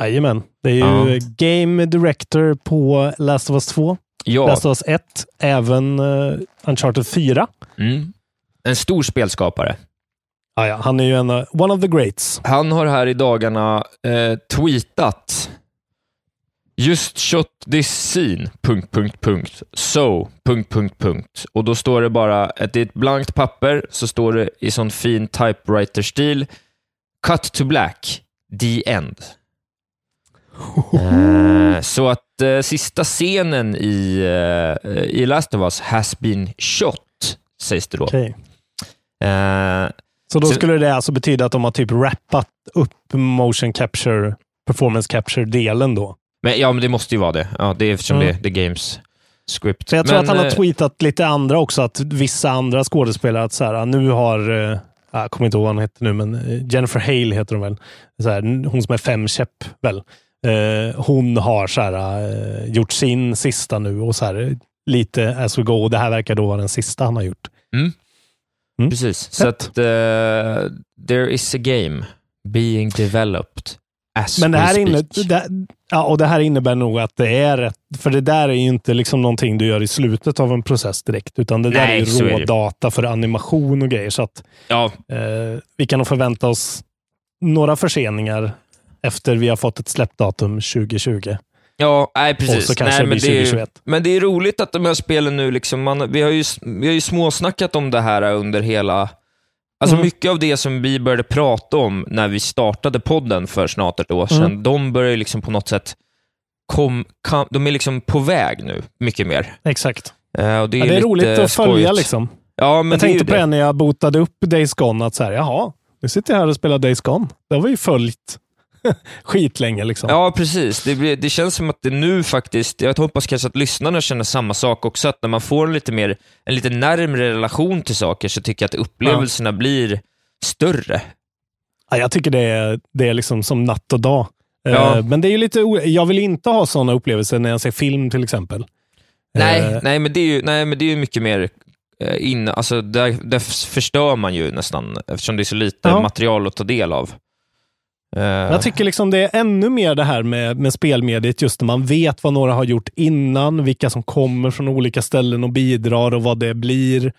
Jajamän. Det är ju Ja. Game Director på Last of Us 2, Ja, Last of Us 1, även uh, Uncharted 4. mm. en stor spelskapare. Ah, ja, han är ju en, uh, one of the greats. Han har här i dagarna eh, tweetat Just shot this scene, punkt, punkt, punkt. So, punkt, punkt, punkt. Och då står det bara, ett, det är ett blankt papper, så står det i sån fin typewriter-stil, cut to black, the end. Eh, så att eh, sista scenen i, eh, i Last of Us has been shot, sägs det då. Okej. Så då skulle det alltså betyda att de har typ rappat upp motion capture, performance capture-delen då. Men, ja, men det måste ju vara det. Ja, det är eftersom Mm. det, det är Games script. Så jag tror men, att han har eh, tweetat lite andra också, att vissa andra skådespelare, att så här, nu har, eh, jag kommer inte ihåg vad hon heter nu, men eh, Jennifer Hale heter hon väl. Så här, hon som är femkäpp väl. Eh, hon har så här, gjort sin sista nu och så här, lite as we go. Det här verkar då vara den sista han har gjort. Mm. Precis. Så att uh, there is a game being developed as Men det we här, speak. inne, det, ja, och det här innebär nog att det är rätt, för det där är ju inte liksom någonting du gör i slutet av en process direkt, utan det där Nej, är ju rådata för animation och grejer. Så att Ja, eh, vi kan nog förvänta oss några förseningar efter vi har fått ett släppdatum 2020. Ja nej, Och precis. så kanske nej, det men, blir det är, 2021. men det är roligt att de här spelen nu, liksom, man, vi, har ju, vi har ju småsnackat om det här under hela... Alltså Mm. mycket av det som vi började prata om när vi startade podden för snart ett år sedan, Mm. de börjar ju liksom på något sätt kom, kam, de är liksom på väg nu, mycket mer. Exakt. Och det är, Ja, det är roligt att följa liksom. Ja, men Jag tänkte på det när jag botade upp Days Gone, att så här, jaha, nu sitter jag här och spelar Days Gone. Det har vi ju följt skitlänge liksom. Ja, precis. Det, blir, det känns som att det nu faktiskt, jag hoppas kanske att lyssnarna känner samma sak också, att när man får en lite, mer, en lite närmre relation till saker så tycker jag att upplevelserna blir större. Ja, jag tycker det är, det är liksom som natt och dag. Eh, Ja. Men det är ju lite jag vill inte ha sådana upplevelser när jag ser film till exempel. Nej, Eh, nej, men det är ju, nej, men det är ju mycket mer eh, in, alltså där, där förstör man ju nästan, eftersom det är så lite Ja. material att ta del av. Eh, Jag tycker liksom det är ännu mer det här med, med spelmediet, just när man vet vad några har gjort innan, vilka som kommer från olika ställen och bidrar och vad det blir.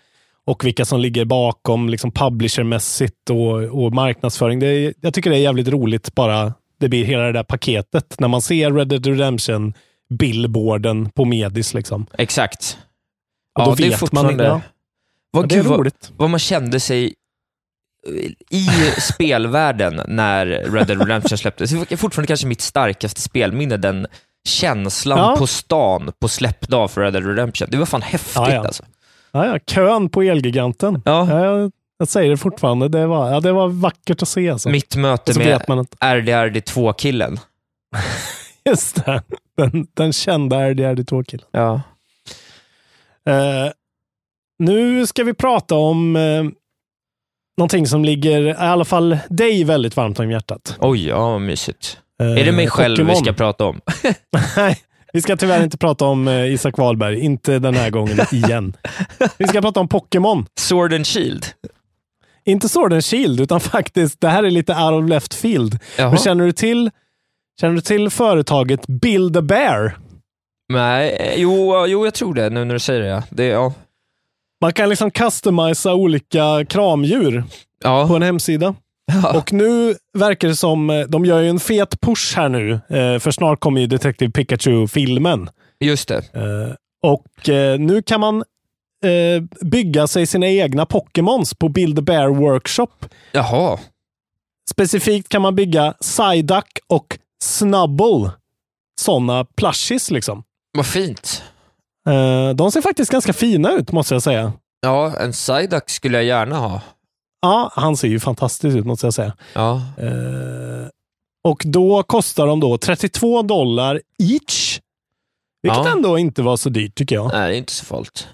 Och vilka som ligger bakom liksom publishermässigt och, och marknadsföring. Det är, jag tycker det är jävligt roligt bara det blir hela det där paketet. När man ser Red Dead Redemption billboarden på Medis. Liksom. Exakt. Och då ja, det är vet man- ja. Vad, Ja, det är gud, vad, roligt. vad man kände sig i spelvärlden när Red Dead Redemption släpptes. Det är fortfarande kanske mitt starkaste spelminne, den känslan Ja. på stan på släppdag för Red Dead Redemption. Det var fan häftigt Ja, ja. alltså. Ja, ja, kön på Elgiganten. Ja. jag, jag säger det fortfarande. Det var, ja, det var vackert att se. Alltså. Mitt möte med vet man att, RDRD2-killen. just det, den, den kända RDR2-killen. Ja. Eh, nu ska vi prata om eh, någonting som ligger i alla fall dig väldigt varmt om hjärtat. Oj, ja mysigt. Eh, är det mig själv vi Pokémon. ska prata om? Nej, Vi ska tyvärr inte prata om eh, Isak Wahlberg, inte den här gången igen. Vi ska prata om Pokémon. Sword and Shield. Inte Sword and Shield, utan faktiskt, det här är lite out of left field. Jaha. Men känner du till, känner du till företaget Build a Bear? Nej, eh, jo, jo, jag tror det nu när du säger det. Ja. det ja. Man kan liksom customisa olika kramdjur på Ja. en hemsida. Och nu verkar det som, eh, de gör ju en fet push här nu, eh, för snart kommer ju Detective Pikachu-filmen. Just det. Eh, Och nu kan man bygga sig sina egna Pokémons på Build Bear Workshop. Jaha. Specifikt kan man bygga Psyduck och Snubble. Sådana plushies liksom. Vad fint. Eh, De ser faktiskt ganska fina ut, måste jag säga. Ja, en Psyduck skulle jag gärna ha. Ja, han ser ju fantastisk ut, måste jag säga. Ja. Eh, och då kostar de då 32 dollar each. Vilket Ja. ändå inte var så dyrt, tycker jag. Nej, det är inte så farligt.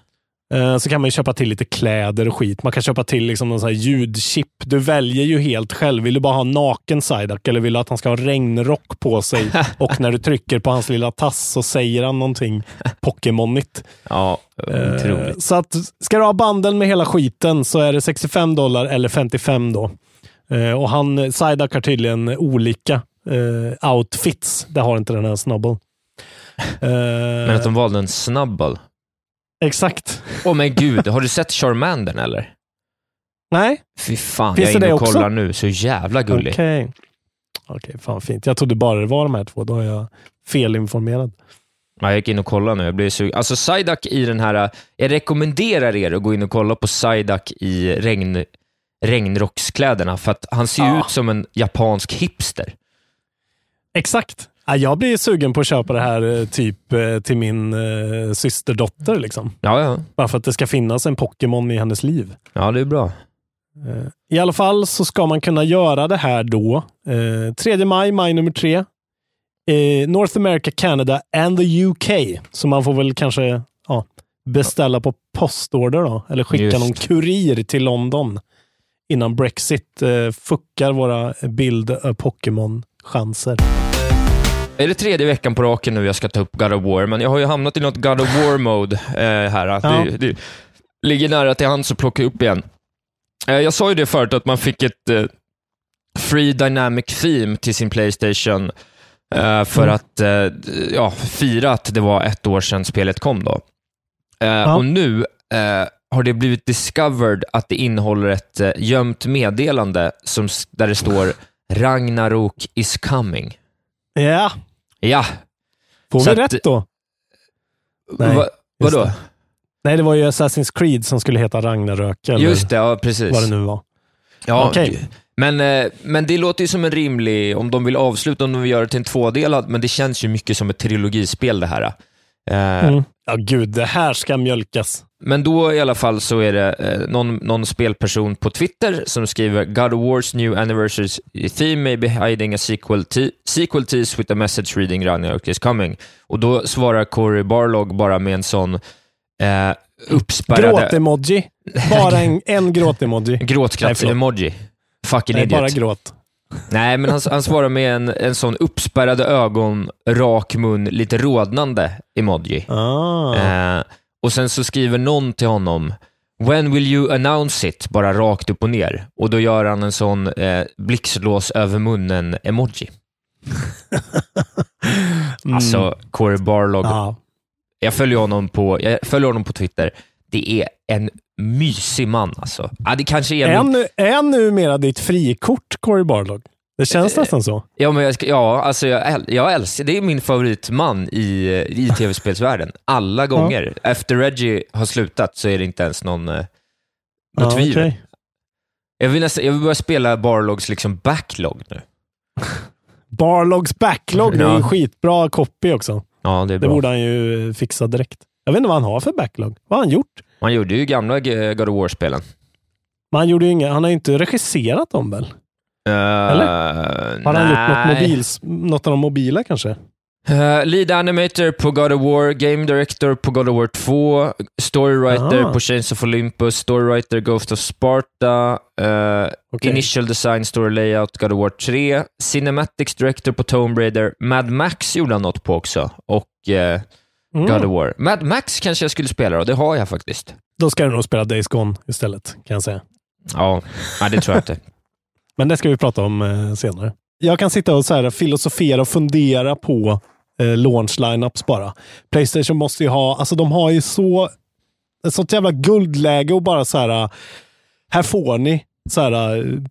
Eh, Så kan man köpa till lite kläder och skit. Man kan köpa till liksom någon sån ljudchip. Du väljer ju helt själv. Vill du bara ha naken Psyduck eller vill du att han ska ha regnrock på sig? och när du trycker på hans lilla tass så säger han någonting Pokémonigt. Ja, Eh, otroligt. Så att, ska du ha bandeln med hela skiten så är det 65 dollar eller 55 då. Eh, Och han, Psyduck har tydligen olika outfits. Det har inte den här Snubble. Men att de valde en Snubble. Exakt. Åh men gud, har du sett Charmandern eller? Nej, Fy fan, Finns jag är inne och också? kollar nu. Så jävla gullig. Okej. Okej, fan fint. Jag trodde bara det var de här två. Då är jag felinformerad. Ja, jag gick in och kollade nu. Jag blev sugen. Alltså Psyduck i den här... Jag rekommenderar er att gå in och kolla på Psyduck i regn, regnrockskläderna, för att han ser Ja. ut som en japansk hipster. Exakt. Ja, jag blir sugen på att köpa det här eh, typ eh, till min eh, systerdotter. Liksom. Ja, ja. Bara för att det ska finnas en Pokémon i hennes liv. Ja, det är bra. Eh, I alla fall så ska man kunna göra det här då. Eh, 3 maj, maj nummer tre. Eh, North America, Canada and the UK. Så man får väl kanske ja, beställa på postorder då. Eller skicka Just. någon kurir till London innan Brexit eh, fuckar våra bild Pokémon-chanser. Är det tredje veckan på raken nu jag ska ta upp God of War, men jag har ju hamnat i något God of War-mode eh, här. Ja. det, det ligger nära till hands att plocka upp igen. Eh, jag sa ju det förut, att man fick ett eh, Free Dynamic Theme till sin Playstation eh, för Mm. att eh, ja, fira att det var ett år sedan spelet kom. då. Eh, Och nu har det blivit discovered att det innehåller ett gömt meddelande som, där det står Ragnarok is coming. Ja, Ja, får Så vi att- rätt då? Nej, Va, vadå? det. Nej, det var ju Assassin's Creed som skulle heta Ragnarök. Eller Just det, ja precis. vad det nu var. Ja, Okej. men, eh, men det låter ju som en rimlig, om de vill avsluta, om de vill göra det till en tvådelad, men det känns ju mycket som ett trilogispel det här. Eh, Mm. Ja, gud, det här ska mjölkas. Men då i alla fall så är det eh, någon, någon spelperson på Twitter som skriver God of War's new anniversary theme may be hiding a sequel, te- sequel tease with a message reading Ragnarok is coming. Och då svarar Corey Barlog bara med en sån eh, uppspärrade... Gråt-emoji. Bara en, en gråt-emoji. Gråtkraft-emoji. Fucking Nej, idiot. bara gråt. Nej, men han, han svarar med en, en sån uppspärrade ögon, rak mun, lite rodnande emoji. Ah. Eh, och sen så skriver någon till honom, When will you announce it? Bara rakt upp och ner. Och då gör han en sån eh, blixtlås över munnen-emoji. Mm. Alltså, Corey Barlog. Ja. Jag, följer honom på, jag följer honom på Twitter. Det är en mysig man alltså. Ja, det kanske är Är, min... är numera ditt frikort, Corey Barlog? Det känns Eh, nästan så. Ja, men jag, ska, ja alltså jag, jag älskar, det är min favoritman i, i tv-spelsvärlden. Alla gånger. Efter Reggie har slutat så är det inte ens någon, eh, något Ja, tvivel. okej. Jag, vill nästan, jag vill börja spela Barlogs liksom backlog nu. Barlogs backlog, det är Ja. skitbra copy också. Ja, det är Det bra. borde han ju fixa direkt. Jag vet inte vad han har för backlog. Vad har han gjort? Man gjorde ju gamla God of War-spelen. Men han, gjorde ju inga, han har ju inte regisserat dem väl? Eller? Har han gjort något, mobils, något av de mobila kanske? Uh, lead animator på God of War, Game Director på God of War 2, Storywriter Ah. på Chains of Olympus, Storywriter Ghost of Sparta, uh, Okej. Initial Design, Story Layout, God of War 3, Cinematics Director på Tomb Raider, Mad Max gjorde han något på också, och eh, Mm. God of War. Mad Max kanske jag skulle spela då, det har jag faktiskt. Då ska du nog spela Days Gone istället, kan jag säga. Ja, nej, det tror jag inte. Men det ska vi prata om eh, senare. Jag kan sitta och så här, filosofera och fundera på eh, launch lineups bara. Playstation måste ju ha, alltså de har ju så, ett sånt jävla guldläge och bara så här, här får ni så här,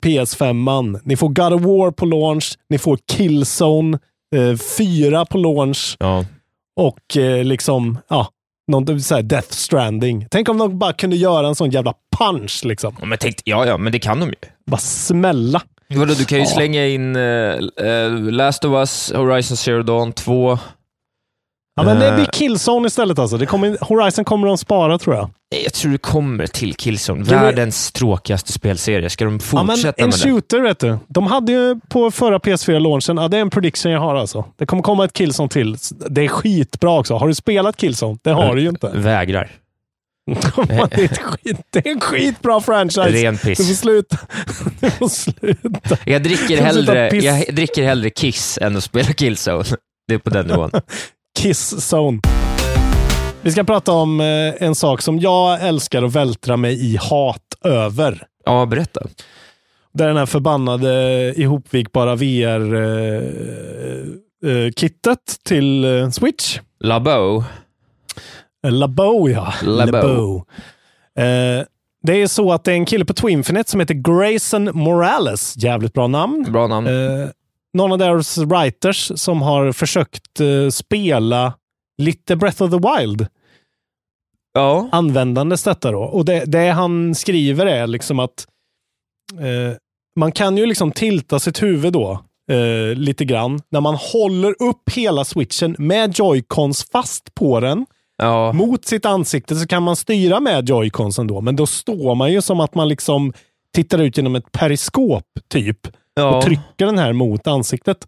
PS5-man. Ni får God of War på launch, ni får Killzone eh, 4 på launch Ja. Och eh, liksom, ja, någon, så här Death Stranding. Tänk om de bara kunde göra en sån jävla punch liksom. Ja, Men tänk, ja, ja, men det kan de ju. Bara smälla. Vadå, du kan ju Ja. slänga in eh, Last of Us, Horizon Zero Dawn 2. Ja, men det blir Killzone istället alltså. Det kommer, Horizon kommer de spara tror jag. Jag tror det kommer till Killzone. Världens tråkigaste spelserie. Ska de Ja, men fortsätta en med det? shooter vet du. De hade ju på förra PS4-launchen, ja, det är en prediction jag har alltså. Det kommer komma ett Killzone till. Det är skitbra också. Har du spelat Killzone? Det har du ju inte. Vägrar. det, är skit, det är en skitbra franchise. Ren Du får piss. sluta. Du får sluta. Jag dricker, hellre, piss. jag dricker hellre Kiss än att spela Killzone. Det är på den nivån. Kiss Zone. Vi ska prata om eh, en sak som jag älskar att vältra mig i hat över. Ja, berätta. Det är den här förbannade ihopvikbara VR-kittet till eh, Switch. Labo. Eh, Labo, ja. Labo. Eh, det är så att det är en kille på Twinfinite som heter Grayson Morales. Jävligt bra namn. Bra namn. Eh, någon av deras writers som har försökt eh, spela lite Breath of the Wild Ja. användandes detta då. Och det, det han skriver är liksom att eh, man kan ju liksom tilta sitt huvud då eh, lite grann när man håller upp hela switchen med joycons fast på den Ja. mot sitt ansikte så kan man styra med joyconsen då. Men då står man ju som att man liksom tittar ut genom ett periskop typ ja. och trycker den här mot ansiktet.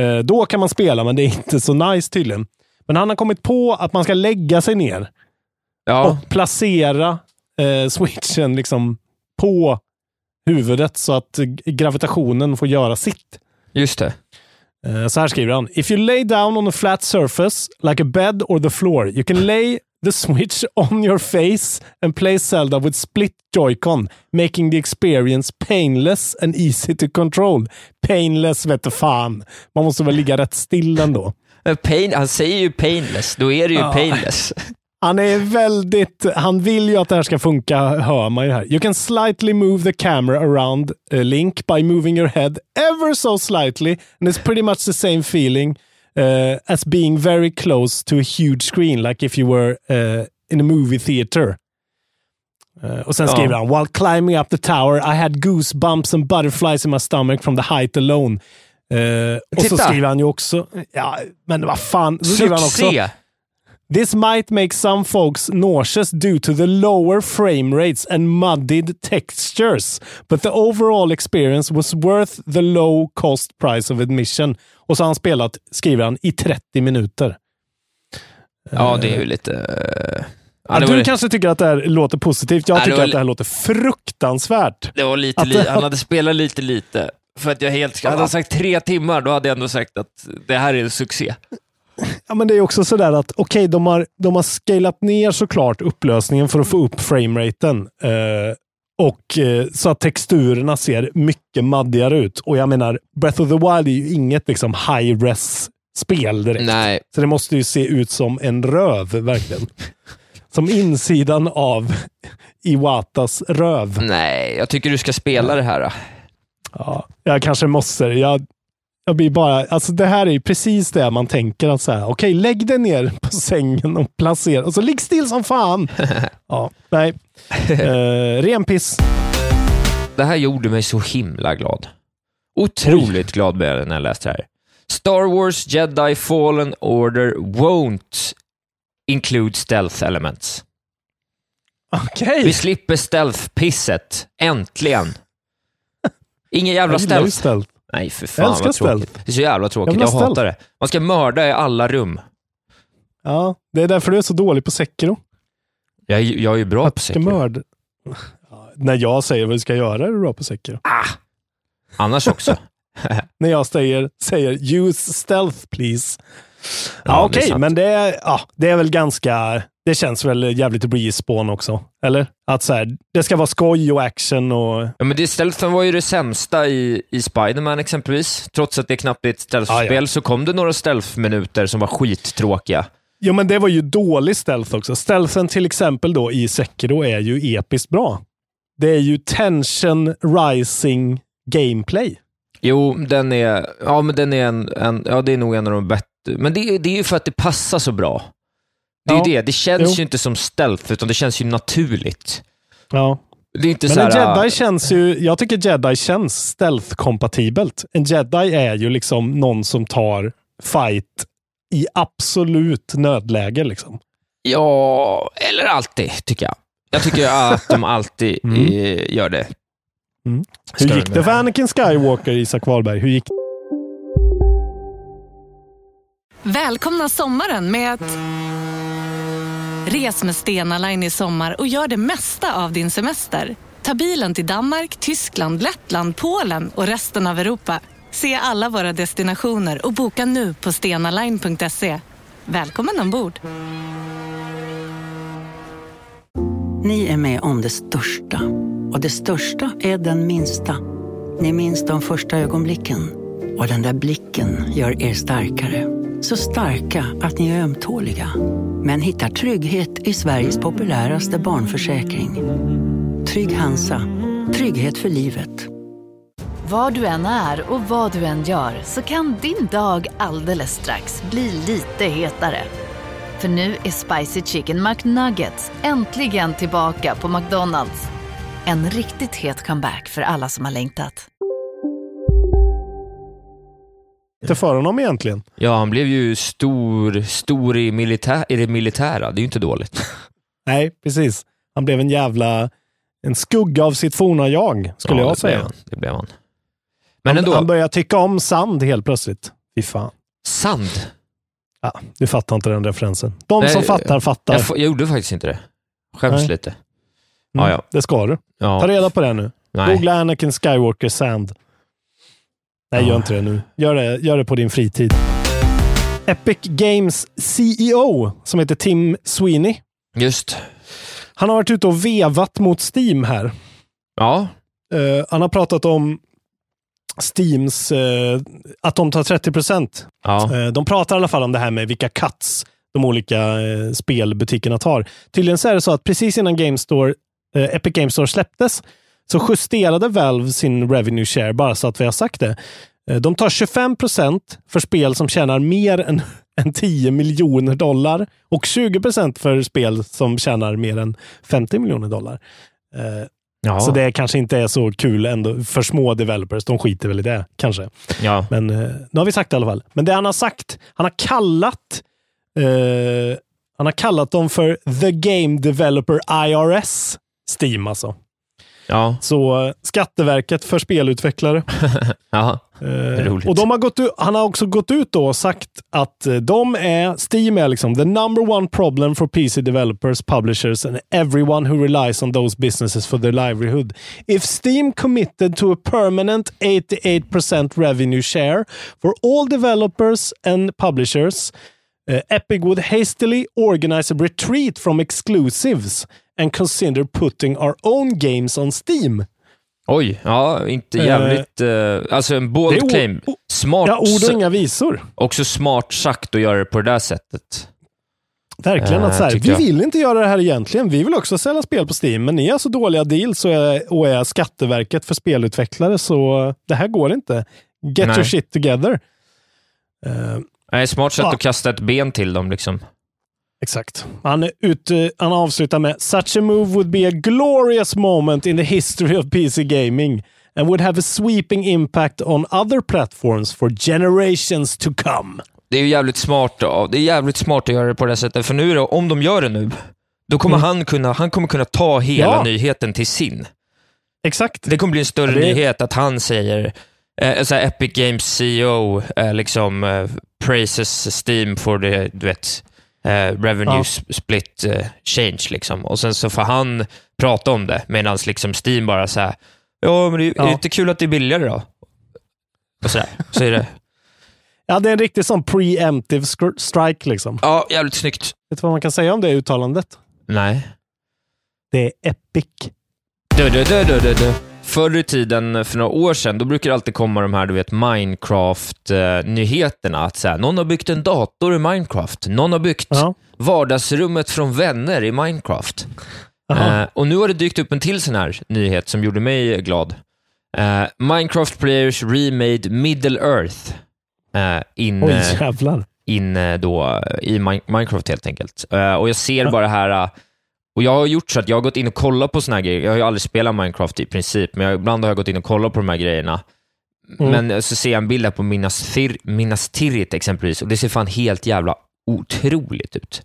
Eh, då kan man spela, men det är inte så nice tydligen. Men han har kommit på att man ska lägga sig ner ja. och placera eh, switchen liksom på huvudet så att gravitationen får göra sitt. Just det. Eh, så här skriver han. If you lay down on a flat surface, like a bed or the floor, you can lay the switch on your face and play Zelda with split joycon, making the experience painless and easy to control. Painless vet du fan. Man måste väl ligga rätt still ändå. Pain, han säger ju painless, då är det ju Ja. painless. Han är väldigt, han vill ju att det här ska funka, hör man ju här. You can slightly move the camera around uh, Link by moving your head ever so slightly and it's pretty much the same feeling uh, as being very close to a huge screen like if you were uh, in a movie theater. Uh, och sen Ja. skriver han, while climbing up the tower I had goosebumps and butterflies in my stomach from the height alone. Uh, och så skriver han ju också, ja men vad fan, så skriver han också, Succé! This might make some folks nauseous due to the lower frame rates and muddied textures, but the overall experience was worth the low cost price of admission. Och så har han spelat, skriver han, i 30 minuter. Ja, det är ju lite... eh, Ja, Ja, det, du var, kanske tycker att det här låter positivt. Jag Ja, det tycker var att det här låter fruktansvärt. det var lite, li, det- han hade spelat lite lite. För att jag helt, hade han sagt tre timmar, då hade jag ändå sagt att det här är en succé. Ja, men det är också sådär att okej, de, har, de har scalat ner såklart upplösningen för att få upp frameraten. Eh, och eh, så att texturerna ser mycket maddigare ut. Och jag menar, Breath of the Wild är ju inget liksom high-res-spel direkt. Nej, Så det måste ju se ut som en röv, verkligen. som insidan av Iwatas röv. nej, jag tycker du ska spela det här. då. Ja, jag kanske måste. Jag, jag blir bara, alltså det här är ju precis det man tänker. att så här, Okej, lägg dig ner på sängen och placera. Och så ligg still som fan. ja, nej. Eh, ren piss. Det här gjorde mig så himla glad. Otroligt glad blev jag när jag läste det här. Star Wars Jedi Fallen Order won't include stealth elements. Okej. Vi slipper stealth-pisset. Äntligen. Ingen jävla Jag stealth. stealth. Nej, för Jag fan älskar vad tråkigt. stealth. Det är så jävla tråkigt. Jag Jag, hatar det. Man ska mörda i alla rum. Ja, det är därför du är så dålig på Sekiro. Jag, är- jag är ju bra på Att ska Sekiro. mörda. Ja, när jag säger vad du ska göra är du bra på Sekiro. Annars också. När jag säger, säger use stealth please. Ja, Ja, är Okej, men det är, ja, det är väl ganska... Det känns väl jävligt respawn också. Eller? Att så här, det ska vara skoj och action och... Ja, men det, stealthen var ju det sämsta i, i Spider-Man exempelvis. Trots att det knappt är ett stealth-spel Ah, ja. så kom det några stealth-minuter som var skittråkiga. Jo, men det var ju dålig stealth också. Stealthen till exempel då i Sekiro är ju episkt bra. Det är ju tension rising gameplay. Jo, den är, ja, men den är, en, en, ja, det är nog en av de bättre. Men det, är- det är ju för att det passar så bra. Det är Ja. ju det. Det känns Jo. ju inte som stealth, utan det känns ju naturligt. Ja. Det är inte Men så en här, jedi känns ju, jag tycker jedi känns stealth-kompatibelt. En jedi är ju liksom någon som tar fight i absolut nödläge. Liksom. Ja, eller alltid, tycker jag. Jag tycker att de alltid Mm. gör det. Hur Ska gick de- det för Anakin Skywalker, Isak Wahlberg? Hur gick Välkomna sommaren med att... Res med Stena Line i sommar och gör det mesta av din semester. Ta bilen till Danmark, Tyskland, Lettland, Polen och resten av Europa. Se alla våra destinationer och boka nu på stenaline.se. Välkommen ombord! Ni är med om det största. Och det största är den minsta. Ni minns de första ögonblicken. Och den där blicken gör er starkare. Så starka att ni är ömtåliga. Men hittar trygghet i Sveriges populäraste barnförsäkring. Trygg Hansa. Trygghet för livet. Var du än är och vad du än gör så kan din dag alldeles strax bli lite hetare. För nu är Spicy Chicken McNuggets äntligen tillbaka på McDonalds. En riktigt het comeback för alla som har längtat. Det för honom egentligen? Ja, han blev ju stor, stor i, militär, i det militära. Det är ju inte dåligt. Nej, precis. Han blev en jävla... En skugga av sitt forna jag, skulle Ja, jag säga. Blev. Det blev han. Men han, ändå, han börjar tycka om sand helt plötsligt. Fy fan. sand. Ja, du fattar inte den referensen. De Nej, som fattar, fattar. Jag, jag gjorde faktiskt inte det. Skäms Nej. lite. Mm, Ja, ja. Det ska du. Ta ja. reda på det nu. Nej. Googla Anakin Skywalker Sand. Nej, gör inte det nu. Gör det, gör det på din fritid. Epic Games CEO, som heter Tim Sweeney, Just. han har varit ute och vevat mot Steam här. Ja. Eh, han har pratat om Steams, eh, att de tar 30 procent. Ja. Eh, de pratar i alla fall om det här med vilka cuts de olika spelbutikerna tar. Tydligen så är det så att precis innan Game Store, Epic Games Store släpptes så justerade Valve sin revenue share, bara så att vi har sagt det. Eh, de tar 25 procent för spel som tjänar mer än, än 10 miljoner dollar och 20 procent för spel som tjänar mer än 50 miljoner dollar. Eh, Ja. så det kanske inte är så kul ändå för små developers. De skiter väl i det kanske. ja. Men eh, nu har vi sagt det i alla fall. Men det han har sagt, han har kallat eh, han har kallat dem för The Game Developer IRS Steam alltså. Ja. Så eh, Skatteverket för spelutvecklare. ja. Eh, Roligt. och de har gått ut, han har också gått ut då och sagt att eh, de är, Steam är liksom the number one problem for PC developers, publishers and everyone who relies on those businesses for their livelihood. If Steam committed to a permanent 88% revenue share for all developers and publishers, uh, Epic would hastily organize a retreat from exclusives and consider putting our own games on Steam. Oj, ja, inte Eh, jävligt... Eh, alltså en bold claim. Smart. Ja, ord och inga visor. Också smart sagt att göra det på det där sättet. Verkligen. Eh, att så här, vi jag. vill inte göra det här egentligen. Vi vill också sälja spel på Steam, men ni har så dåliga deals och är, och är Skatteverket för spelutvecklare, så det här går inte. Get Nej. your shit together. Eh, Nej, smart sätt Ja. att kasta ett ben till dem liksom. Exakt. Han, är ute, han avslutar med “Such a move would be a glorious moment in the history of PC gaming and would have a sweeping impact on other platforms for generations to come”. Det är ju jävligt smart, ja, det är jävligt smart att göra det på det sättet, för nu då, om de gör det nu, då kommer han kunna, han kommer kunna ta hela Mm. Ja. nyheten till sin. Exakt. Det kommer bli en större det- nyhet att han säger eh, så Epic Games CEO eh, liksom eh, praises Steam for the, du vet, eh, revenue Ja. split eh, change liksom. Och sen så får han prata om det medan liksom Steam bara så här, ja men det är, Ja. är det inte kul att det är billigare då? Och så, här, så är det, Ja, det är en riktig sån preemptive strike liksom. ja jävligt snyggt. Vet du vad man kan säga om det uttalandet? Nej. Det är epic. Du, du, du, du, du, du. Förr i tiden, för några år sedan, då brukar det alltid komma de här du vet, Minecraft-nyheterna. Att så här, någon har byggt en dator i Minecraft. Någon har byggt Ja. vardagsrummet från vänner i Minecraft. Eh, och nu har det dykt upp en till sån här nyhet som gjorde mig glad. Eh, Minecraft players remade Middle Earth. Eh, in, Oj, eh, jävlar. in eh, då i Mi- Minecraft helt enkelt. Eh, och jag ser bara här, och jag har gjort så att jag har gått in och kollat på såna här grejer. Jag har ju aldrig spelat Minecraft i princip, men jag, ibland har jag gått in och kollat på de här grejerna. Mm. Men eh, så ser jag en bild här på Minas, Thir- Minas Tirith exempelvis och det ser fan helt jävla otroligt ut.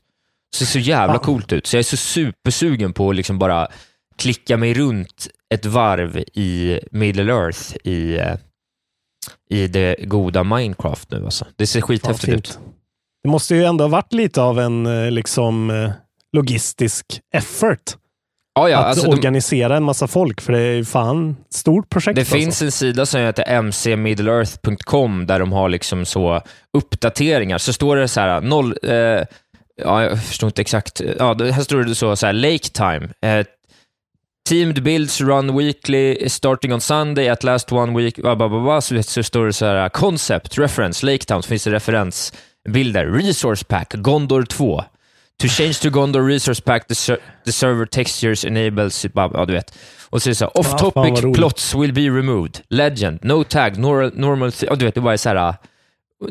Det ser så jävla Fan. coolt ut, så jag är så supersugen på att liksom bara klicka mig runt ett varv i Middle Earth i, eh, i det goda Minecraft nu. Alltså. Det ser skithäftigt ut. Det måste ju ändå ha varit lite av en eh, liksom, logistisk effort Ja, ja, att alltså de, organisera en massa folk, för det är ju fan stort projekt. det alltså. finns en sida som heter mcmiddleearth.com där de har liksom så uppdateringar. Så står det så här, noll, eh, ja, jag förstår inte exakt. Ja, här står det så, så här, lake time. Eh, Teamed builds run weekly starting on Sunday at last one week. Blah, blah, blah. Så, så står det så här, concept, reference, Lake Town. Så finns det referensbilder. Resource pack, Gondor 2. To change to Gondor resource pack, the, ser- the server textures enables... Ja, du vet. Och så är det så här, off topic roligt. plots will be removed. Legend, no tag, nor, normal... thi- Ja, du vet, det bara är så här...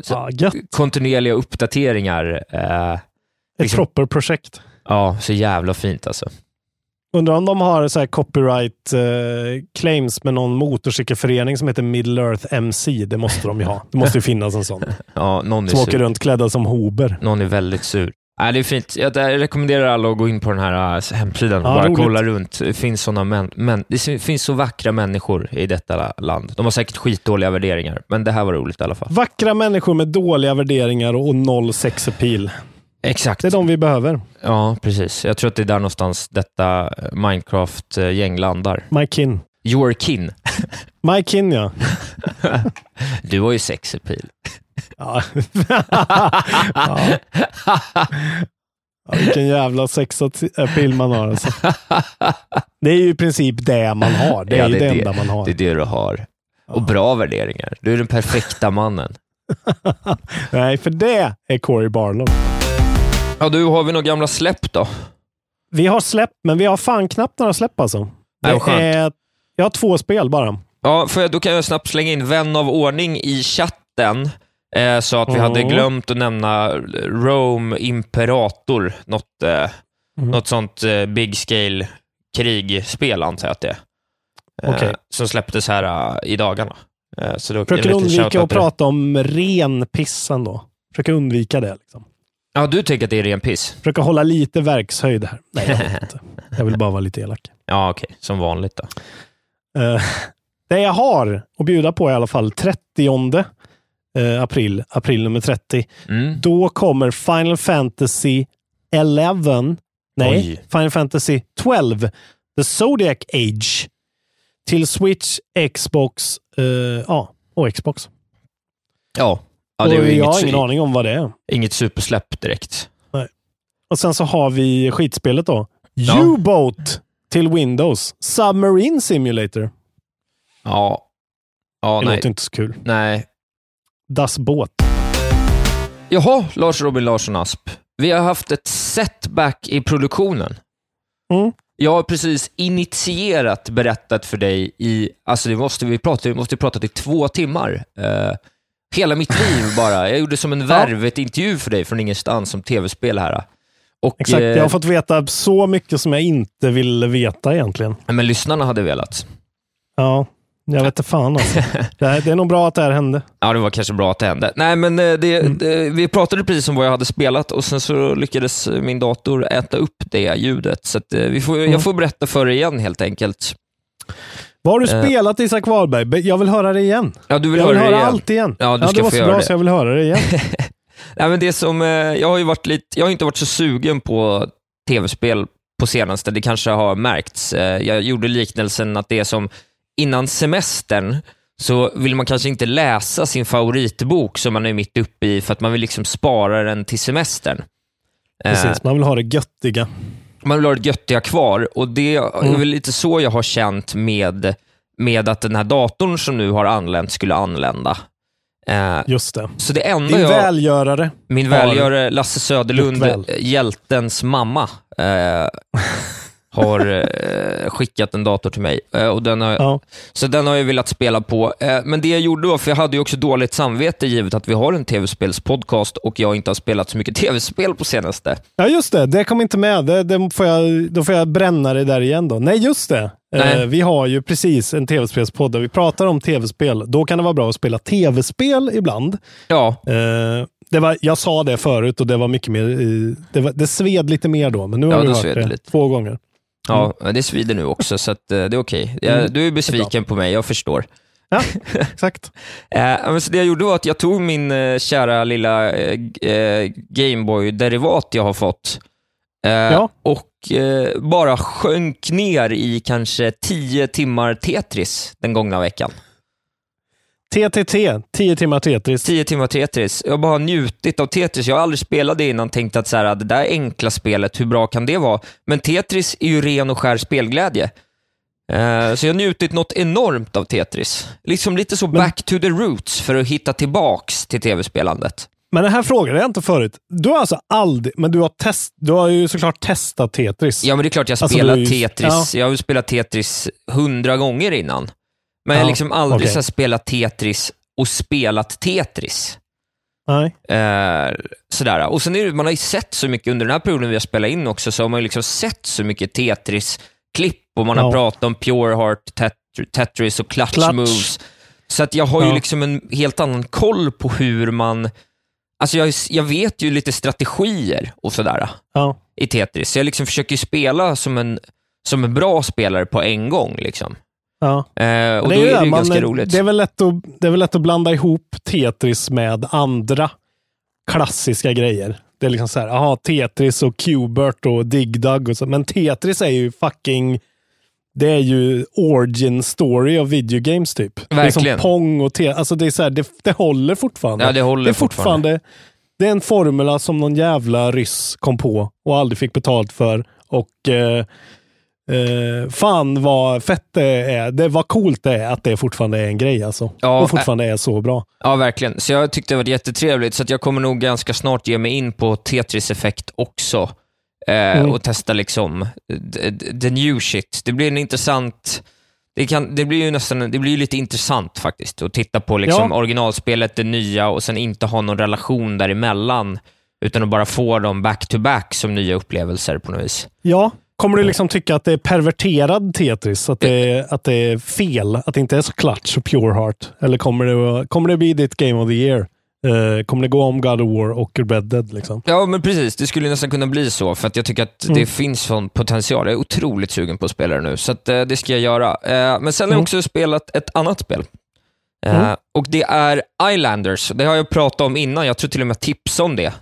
Så, Ja, gött. kontinuerliga uppdateringar. Eh, Ett liksom- proper projekt. ja, så jävla fint alltså. Undrar om de har så här copyright eh, claims med någon motorcykelförening som heter Middle Earth MC. Det måste de ju ha. Det måste ju finnas en sån. Ja, någon är Som åker sur. runt klädda som hober. Någon är väldigt sur. Nej, det är fint. Jag rekommenderar alla att gå in på den här äh, hemsidan och Ja, bara roligt. kolla runt. Det finns, såna män, män, det finns så vackra människor i detta land. De har säkert skitdåliga värderingar, men det här var roligt i alla fall. Vackra människor med dåliga värderingar och noll sex appeal. Exakt. Det är de vi behöver. Ja, precis. Jag tror att det är där någonstans detta äh, Minecraft-gäng landar. My kin. Your kin. My kin, ja. Du har ju sex appeal. Ja. ja. Ja, vilken jävla sex appeal man har. Alltså. Det är ju i princip det man har. Det är Ja, ju det det, det. enda man har. Det är det du har. Och bra värderingar. Du är den perfekta mannen. Nej, för det är Corey Barlow. Ja, du, har vi några gamla släpp då? Vi har släppt, men vi har fan knappt några släpp alltså. Nej, Det är, jag har två spel bara. Ja, för då kan jag snabbt slänga in vän av ordning i chatten. Eh, så att vi Mm. hade glömt att nämna Rome Imperator, något, eh, Mm. något sånt eh, big scale krigspel antar jag att det är. Eh. Som släpptes här eh, i dagarna. Eh, så då, Försöker undvika att prata om ren piss ändå. Försöker undvika det. Liksom. Ja, du tänker att det är ren piss? Försöker hålla lite verkshöjd här. Nej, jag vet inte. Jag vill bara vara lite elak. Ja, okej. Som vanligt då. Eh, det jag har att bjuda på i alla fall 30 eh, april, april nummer 30. Mm. Då kommer Final Fantasy 11, nej, Oj. Final Fantasy 12, The Zodiac Age, till Switch, Xbox, eh, ja, och Xbox. Ja. ja, och det är ju jag har ingen aning om vad det är. inget supersläpp direkt. Och sen så har vi skitspelet då. Ja. U-Boat till Windows. Submarine Simulator. Ja. Ja, det nej. låter inte så kul. nej. Das Båt. Jaha, Lars Robin Larsson Asp. Vi har haft ett setback i produktionen. Mm. Jag har precis initierat berättat för dig i, alltså det måste vi prata, vi måste prata i två timmar. Eh, hela mitt liv bara. Jag gjorde som en värvet-intervju för dig från ingenstans som tv-spel här. Och, Exakt, eh, jag har fått veta så mycket som jag inte ville veta egentligen. Men lyssnarna hade velat. Ja, jag vet inte fan alltså. det, är, det är nog bra att det här hände. Ja, det var kanske bra att det hände. Nej, men eh, det, Mm. det, vi pratade precis om vad jag hade spelat och sen så lyckades min dator äta upp det ljudet. Så eh, vi får, Mm. jag får berätta för dig igen helt enkelt. Vad har du Eh. spelat Isak Wahlberg? Be- Jag vill höra det igen. Ja, du vill jag höra vill höra igen? allt igen. Ja, du ska det var få så bra det. så jag vill höra det igen. Nej, men det som, jag har ju varit lite, jag har inte varit så sugen på tv-spel på senaste, det kanske har märkts. Jag gjorde liknelsen att det är som innan semestern så vill man kanske inte läsa sin favoritbok som man är mitt uppe i för att man vill liksom spara den till semestern. Eh, Precis, man vill ha det göttiga. man vill ha det göttiga kvar och det är Mm. väl lite så jag har känt med, med att den här datorn som nu har anlänt skulle anlända. Eh, Just det. så det enda Din jag... välgörare. Min välgörare Lasse Söderlund, väl. eh, hjältens mamma, eh, har eh, skickat en dator till mig. Eh, och den har, Ja. Så den har jag velat spela på. Eh, men det jag gjorde då, för jag hade ju också dåligt samvete givet att vi har en tv-spelspodcast och jag inte har spelat så mycket tv-spel på senaste. ja, just det. Det kom inte med. Det, det får jag, då får jag bränna det där igen då. Nej, just det. Nej. Eh, vi har ju precis en tv-spelspodd där vi pratar om tv-spel. Då kan det vara bra att spela tv-spel ibland. Ja, Eh, det var, jag sa det förut och det var mycket mer, eh, det, var, det sved lite mer då, men nu Ja, har då hört det det två gånger. Ja det svider nu också, så eh, det är okej. Jag- Mm, Du är besviken på mig, jag förstår. Ja, exakt. Eh, så det jag gjorde var att jag tog min eh, kära lilla Gameboy-derivat jag har fått Ja. och bara sjönk ner i kanske 10 timmar Tetris den gångna veckan. TTT, 10 timmar Tetris. 10 timmar Tetris. Jag bara har njutit av Tetris. Jag har aldrig spelat det innan tänkt att så här, det där enkla spelet, hur bra kan det vara? Men Tetris är ju ren och skär spelglädje. Eh, så jag har njutit något enormt av Tetris. Liksom lite så back to the roots för att hitta tillbaks till tv-spelandet. Men den här frågan jag inte förut. Du har alltså aldrig, men du har, test, du har ju såklart testat Tetris. Ja, men det är klart jag Alltså, spelat ju- Tetris. Jag har ju spelat Tetris hundra gånger innan. Men jag har liksom aldrig okej. så spelat Tetris och spelat Tetris. Nej. Eh, sådär. Och sen är det, man har ju sett så mycket under den här perioden vi har spelat in också, så har man ju liksom sett så mycket Tetris-klipp och man har Ja. pratat om Pure Heart, tet- Tetris och clutch, Clutch. moves. Så att jag har ju Ja. liksom en helt annan koll på hur man... Alltså jag, jag vet ju lite strategier och sådär Ja. i Tetris. Så jag liksom försöker spela som en, som en bra spelare på en gång. Liksom. Ja. Eh, och Men då är det ju man- ganska roligt. Det är, väl lätt att, det är väl lätt att blanda ihop Tetris med andra klassiska grejer. Det är liksom så här, aha, Tetris och Qbert och Dig Dug och så. Men Tetris är ju fucking, det är ju origin story av videogames typ. Det är Verkligen. som Pong och Tetris. Alltså det är så här, det, det håller fortfarande. Ja, det håller det är fortfarande. fortfarande. Det är en formula som någon jävla ryss kom på och aldrig fick betalt för. Och eh, Eh, fan vad fett det är. Det var coolt det är att det fortfarande är en grej alltså. Ja, och fortfarande är så bra. Ja, verkligen. Så jag tyckte det var jättetrevligt, så jag kommer nog ganska snart ge mig in på Tetris-effekt också. Eh, Mm. Och testa liksom the, new shit. Det blir en intressant... Det, kan, det blir ju nästan det blir lite intressant faktiskt att titta på liksom Ja. originalspelet, det nya och sen inte ha någon relation däremellan. Utan att bara få dem back-to-back som nya upplevelser på något vis. Ja, kommer du liksom tycka att det är perverterad Tetris? Att det är, att det är fel? Att det inte är så clutch och pure heart? Eller kommer det, kommer det bli ditt game of the year? Eh, kommer det gå om God of War och Red Dead? Liksom? Ja, men precis. Det skulle nästan kunna bli så, för att jag tycker att Mm. det finns sån potential. Jag är otroligt sugen på att spela det nu, så att, eh, det ska jag göra. Eh, men sen har jag Mm. också spelat ett annat spel. Mm. Och det är Islanders. Det har jag pratat om innan. Jag tror till och med jag tipsade om det.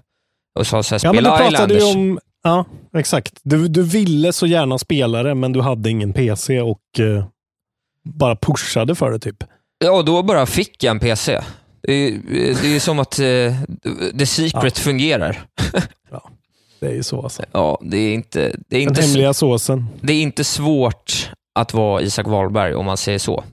Och sa så här, Ja, men spela du pratade Islanders. ju om... Ja, exakt. Du, du ville så gärna spela det, men du hade ingen PC och eh, bara pushade för det typ. Ja, då bara fick jag en PC. Det är, det är som att eh, The Secret fungerar. Det är ju så alltså. Ja, det är inte, det är Den inte, hemliga såsen. det är inte svårt att vara Isak Wahlberg om man säger så.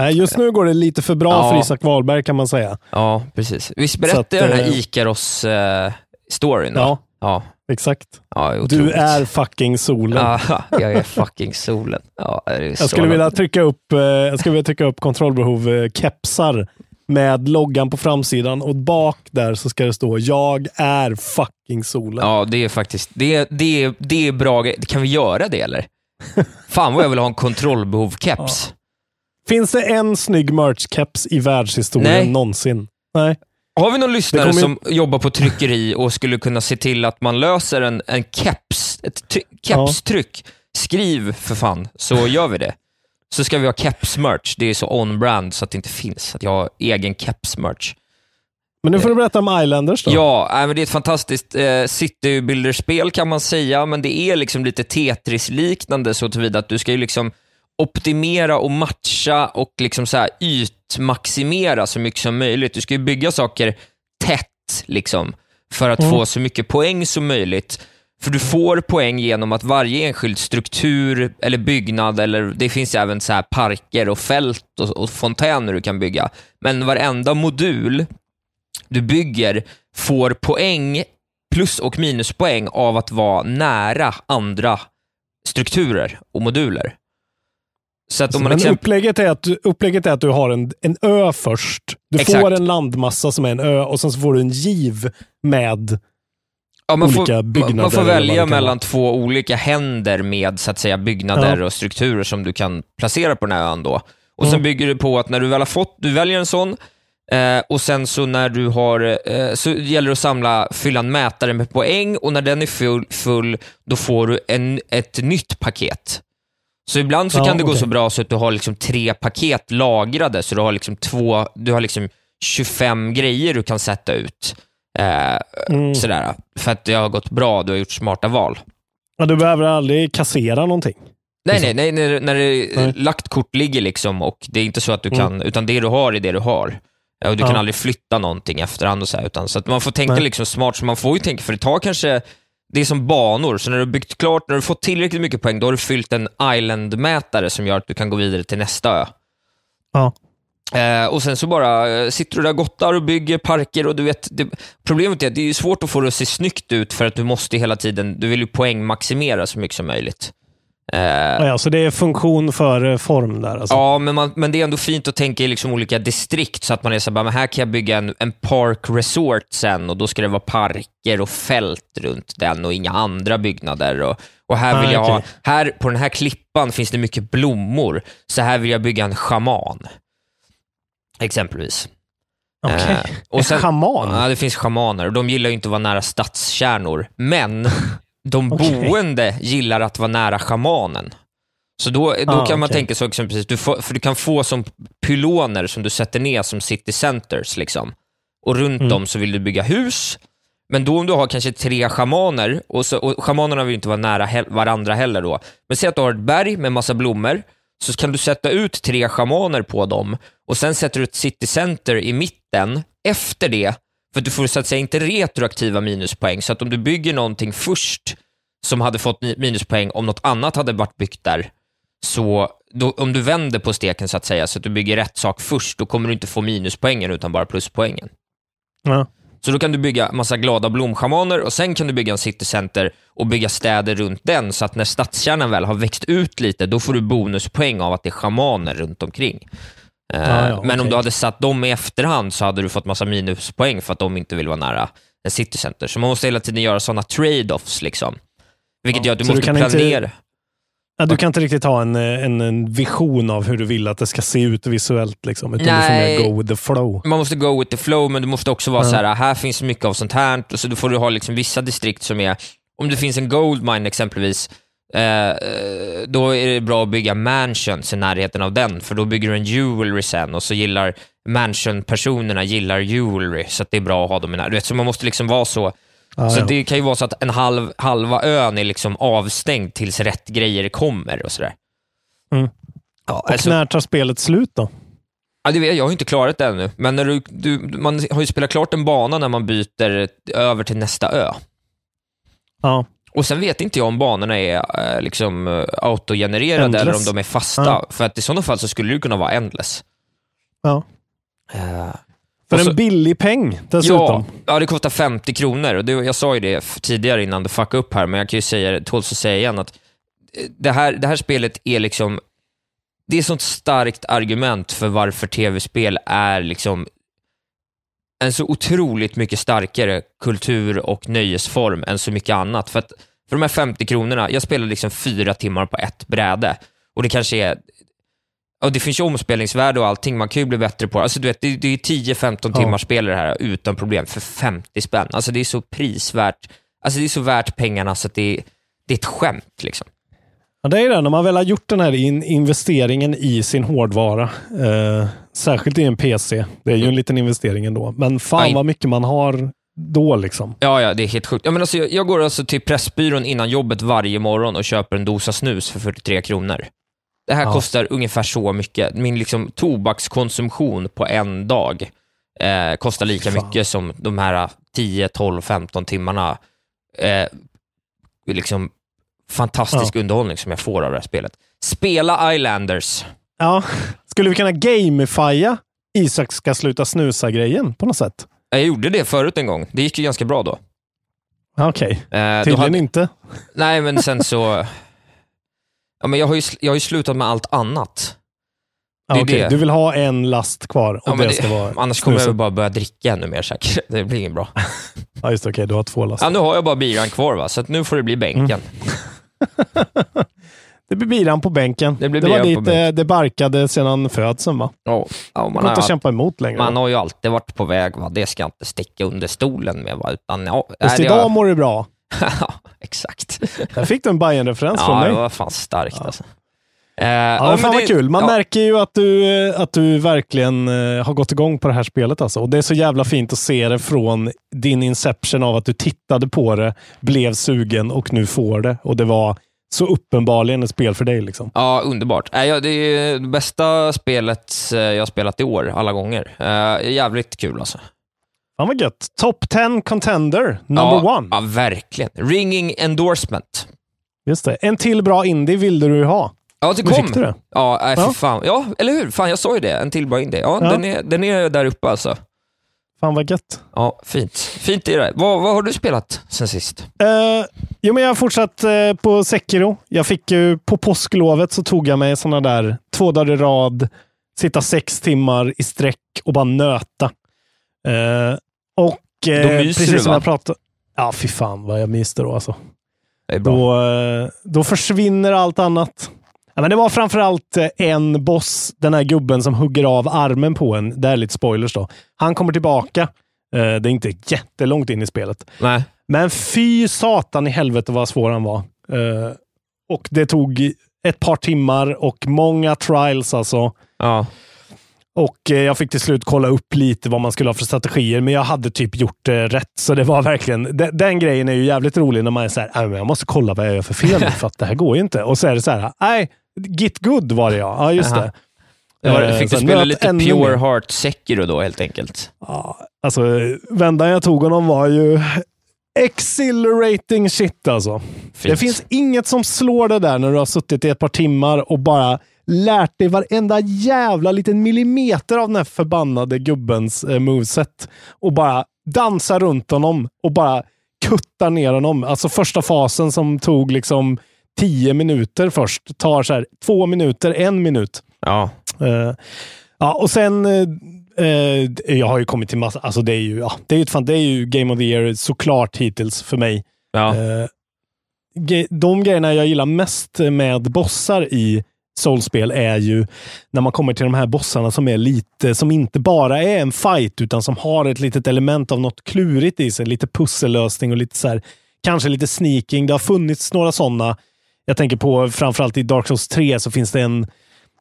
Nej, just nu går det lite för bra Ja. för Isak Wahlberg kan man säga. Ja, precis. Visst berättade jag den här eh, Ikaros-storyn? Ja, ja. Exakt. ja Du är fucking solen. Ja, jag är fucking solen. Ja, är Jag skulle vilja trycka upp, eh, jag skulle vilja trycka upp kontrollbehov eh, kepsar med loggan på framsidan och bak där så ska det stå jag är fucking solen. Ja, det är faktiskt, det är, det det är bra. Kan vi göra det eller? Fan vad jag vill ha en kontrollbehov-keps. Finns det en snygg merch-keps i världshistorien Nej. någonsin? Nej. Har vi någon lyssnare kommer som jobbar på tryckeri och skulle kunna se till att man löser en, en keps, ett try- kepstryck? Skriv för fan, så gör vi det. så ska vi ha keps-merch. Det är så on-brand så att det inte finns. Att jag har egen keps-merch. Men nu får du berätta om Islanders då. Ja, men det är ett fantastiskt eh, citybuilderspel kan man säga, men det är liksom lite Tetris-liknande så tillvida att du ska ju liksom optimera och matcha och liksom så här ytmaximera så mycket som möjligt. Du ska ju bygga saker tätt liksom, för att Mm. få så mycket poäng som möjligt. För du får poäng genom att varje enskild struktur eller byggnad, eller det finns även så här parker och fält och, och fontäner du kan bygga. Men varenda modul du bygger får poäng, plus och minuspoäng av att vara nära andra strukturer och moduler. Så att om man exempel... upplägget, är att du, upplägget är att du har en, en ö först. Du Exakt. får en landmassa som är en ö och sen så får du en giv med Ja, man, olika får, byggnader man får det välja mellan två olika händer med så att säga, byggnader Ja. och strukturer som du kan placera på den här ön. Då. Och Sen Mm. bygger du på att när du väl har fått, du väljer en sån, eh, och sen så när du har, eh, så gäller det att samla, fylla en mätare med poäng och när den är full, full då får du en, ett nytt paket. Så ibland så Ja, kan det gå okej. så bra så att du har liksom tre paket lagrade, så du har liksom två, du har liksom 25 grejer du kan sätta ut. Eh, Mm. Sådär, för att det har gått bra, du har gjort smarta val. Ja, du behöver aldrig kassera någonting. Nej, nej, nej, när, när det Nej. lagt kort ligger liksom och det är inte så att du Mm. kan, utan det du har är det du har. Och du Ja. kan aldrig flytta någonting efterhand och så här, utan så att man får tänka Nej. liksom smart, så man får ju tänka, för det tar kanske, det är som banor, så när du har byggt klart, när du fått tillräckligt mycket poäng, då har du fyllt en island-mätare som gör att du kan gå vidare till nästa ö. Ja. Eh, och sen så bara eh, sitter du där gottar och bygger parker och du vet, det, problemet är att det är svårt att få det att se snyggt ut för att du måste hela tiden, du vill ju poängmaximera så mycket som möjligt. Eh, Ja, så det är funktion före form där. Alltså. Ja, men, man, men det är ändå fint att tänka i liksom olika distrikt, så att man är så här, men här kan jag bygga en, en park resort sen och då ska det vara parker och fält runt den och inga andra byggnader. Och, och här vill Ah, jag ha, okej. här på den här klippan finns det mycket blommor, så här vill jag bygga en schaman. Exempelvis. Okej. Eh, och En schaman? Ja, det finns schamaner och de gillar ju inte att vara nära stadskärnor, men de Okej. boende gillar att vara nära schamanen. Så då, då Ah, kan man okej. tänka så exempelvis, du får, för du kan få som pyloner som du sätter ner som city centers. Liksom. Och runt Mm. dem så vill du bygga hus, men då om du har kanske tre schamaner, och, så, och schamanerna vill inte vara nära he- varandra heller då. Men säg att du har ett berg med massa blommor, så kan du sätta ut tre schamaner på dem och sen sätter du ett city center i mitten efter det, för du får så att säga inte retroaktiva minuspoäng. Så att om du bygger någonting först som hade fått mi- minuspoäng om något annat hade varit byggt där, så då, om du vänder på steken så att säga, så att du bygger rätt sak först, då kommer du inte få minuspoängen utan bara pluspoängen. Ja. Så då kan du bygga massa glada blomschamaner och sen kan du bygga en citycenter och bygga städer runt den så att när stadskärnan väl har växt ut lite, då får du bonuspoäng av att det är schamaner runt omkring. Eh, Ja, ja, Men om du hade satt dem i efterhand så hade du fått massa minuspoäng för att de inte vill vara nära en citycenter. Så man måste hela tiden göra sådana trade-offs. Liksom. Vilket Ja, gör att du så du måste kan inte- planera. Ja, du kan inte riktigt ha en, eh, en, en vision av hur du vill att det ska se ut visuellt, liksom, utan Nej. du får go with the flow. Man måste go with the flow, men du måste också vara Ja. så här, här finns mycket av sånt här, så då får du ha liksom vissa distrikt som är, om det finns en gold mine exempelvis, eh, eh, då är det bra att bygga mansions i närheten av den, för då bygger du en jewelry sen, och så gillar mansion-personerna gillar jewelry, så det är bra att ha dem i närheten. Du vet, Så man måste liksom vara så, Ja, så ja. det kan ju vara så att en halv, halva ön är liksom avstängd tills rätt grejer kommer och sådär. Mm. Ja, Och alltså, när tar spelet slut då? Ja, det vet jag, jag har inte klarat det ännu, men när du, du, man har ju spelat klart en bana när man byter över till nästa ö. Ja. Och sen vet inte jag om banorna är eh, liksom eh, autogenererade Endless. eller om de är fasta. Ja. För att i sådana fall så skulle det kunna vara endless. Ja. Eh, För så- en billig peng ja, dessutom. ja, det kostar 50 kronor. Och det, jag sa ju det tidigare innan det fuckade upp här, men jag kan ju säga tåls att säga igen, att det här, det här spelet är liksom, det är ett sånt starkt argument för varför tv-spel är liksom en så otroligt mycket starkare kultur och nöjesform än så mycket annat. För att för de här 50 kronorna, jag spelar liksom fyra timmar på ett bräde. Och det kanske är och det finns ju omspelningsvärde och allting, man kan ju bli bättre på det. Alltså, du vet, det, det är 10-15 Ja. timmar spel det här utan problem för 50 spänn. Alltså det är så prisvärt, alltså det är så värt pengarna så att det är, det är ett skämt liksom. Ja, det är det. När man väl har gjort den här in investeringen i sin hårdvara, eh, särskilt i en PC. Det är ju en liten investering ändå. Men fan vad mycket man har då liksom. Ja, ja, det är helt sjukt. Ja, men alltså, jag, jag går alltså till Pressbyrån innan jobbet varje morgon och köper en dosa snus för 43 kronor. Det här Ja. kostar ungefär så mycket. Min liksom, tobakskonsumtion på en dag eh, kostar lika Fan. mycket som de här 10, 12, 15 timmarna eh, liksom, fantastisk underhållning som jag får av det här spelet. Spela Islanders. Ja, skulle vi kunna gamifia Isak ska sluta snusa-grejen på något sätt? Jag gjorde det förut en gång. Det gick ju ganska bra då. Ja, Okej, Eh, då tydligen hade- inte. Nej, men sen så... Ja, men jag, har ju, jag har ju slutat med allt annat. Ja, det okej. det. Du vill ha en last kvar och Ja, men det ska vara annars kommer snuset. jag bara börja dricka ännu mer säkert. Det blir inget bra. Ja, just det. Okej, du har två last. Ja, nu har jag bara biran kvar, va? så nu får det bli bänken. Det blir biran på bänken. Det blir var på dit bänken. eh, det barkade sedan födseln va? Ja, ja, Man man, kan inte har, kämpa emot längre. man va? har ju alltid varit på väg. Va? Det ska jag inte sticka under stolen med. Va? Utan, ja, Just det idag har- mår du bra. Ja, Exakt. Där fick du en bayern referens från Ja, mig. det var fan starkt alltså. Eh, Ja, men fan det- vad kul. Man ja, märker ju att du, eh, att du verkligen eh, har gått igång på det här spelet. Alltså. Och Det är så jävla fint att se det från din inception av att du tittade på det, blev sugen och nu får det. Och det var så uppenbarligen ett spel för dig. Liksom. Ja, underbart. Nej, ja, det är det bästa spelet jag har spelat i år, alla gånger. Eh, jävligt kul alltså. Fan vad gött. Top 10 contender, number ja, one. Ja, verkligen. Ringing endorsement. Just det. En till bra indie ville du ha. Ja, det kom. fick du det. Ja, nej, Ja. fan. Ja, eller hur? Fan, jag sa ju det. En till bra indie. Ja, Ja. Den, är, den är där uppe alltså. Fan vad gött. Ja, fint. Fint är det. Vad, vad har du spelat sen sist? Eh, jo, men jag har fortsatt eh, på Sekiro. Jag fick ju, på påsklovet så tog jag mig sådana där två dagar i rad, sitta sex timmar i sträck och bara nöta. Eh, och precis du, som va? jag pratade... Ja, fy fan vad jag myste då alltså. Det. Då, då försvinner allt annat. Ja, men det var framförallt eh, en boss, den här gubben som hugger av armen på en. Det är lite spoilers då. Han kommer tillbaka. Eh, det är inte jättelångt in i spelet. Nej. Men fy satan i helvete vad svår han var. Eh, och det tog ett par timmar och många trials alltså. Ja. Och jag fick till slut kolla upp lite vad man skulle ha för strategier, men jag hade typ gjort rätt. Så det var verkligen, den, den grejen är ju jävligt rolig när man är så här, "Nej, men jag måste kolla vad jag gör för fel för att det här går ju inte. Och så är det så här, nej, git good var det ja. Ja, just det. Det var, Eh, fick du spela lite Pure. Heart Sekiro då helt enkelt? Ja, alltså, vändan jag tog honom var ju exhilarating shit alltså. Fint. Det finns inget som slår det där när du har suttit i ett par timmar och bara lärt dig varenda jävla liten millimeter av den här förbannade gubbens eh, moveset och bara dansa runt honom och bara kutta ner honom. Alltså första fasen som tog liksom tio minuter först tar så här två minuter, en minut. Ja. Eh, ja, och sen eh, jag har ju kommit till massa, alltså det är ju, ja, det är ju, fan, det är ju Game of the Year såklart hittills för mig. ja. Ge- de grejerna jag gillar mest med bossar i soulspel är ju när man kommer till de här bossarna som är lite, som inte bara är en fight, utan som har ett litet element av något klurigt i sig. Lite pussellösning och lite så här, kanske lite sneaking. Det har funnits några sådana. Jag tänker på framförallt i Dark Souls 3 så finns det en,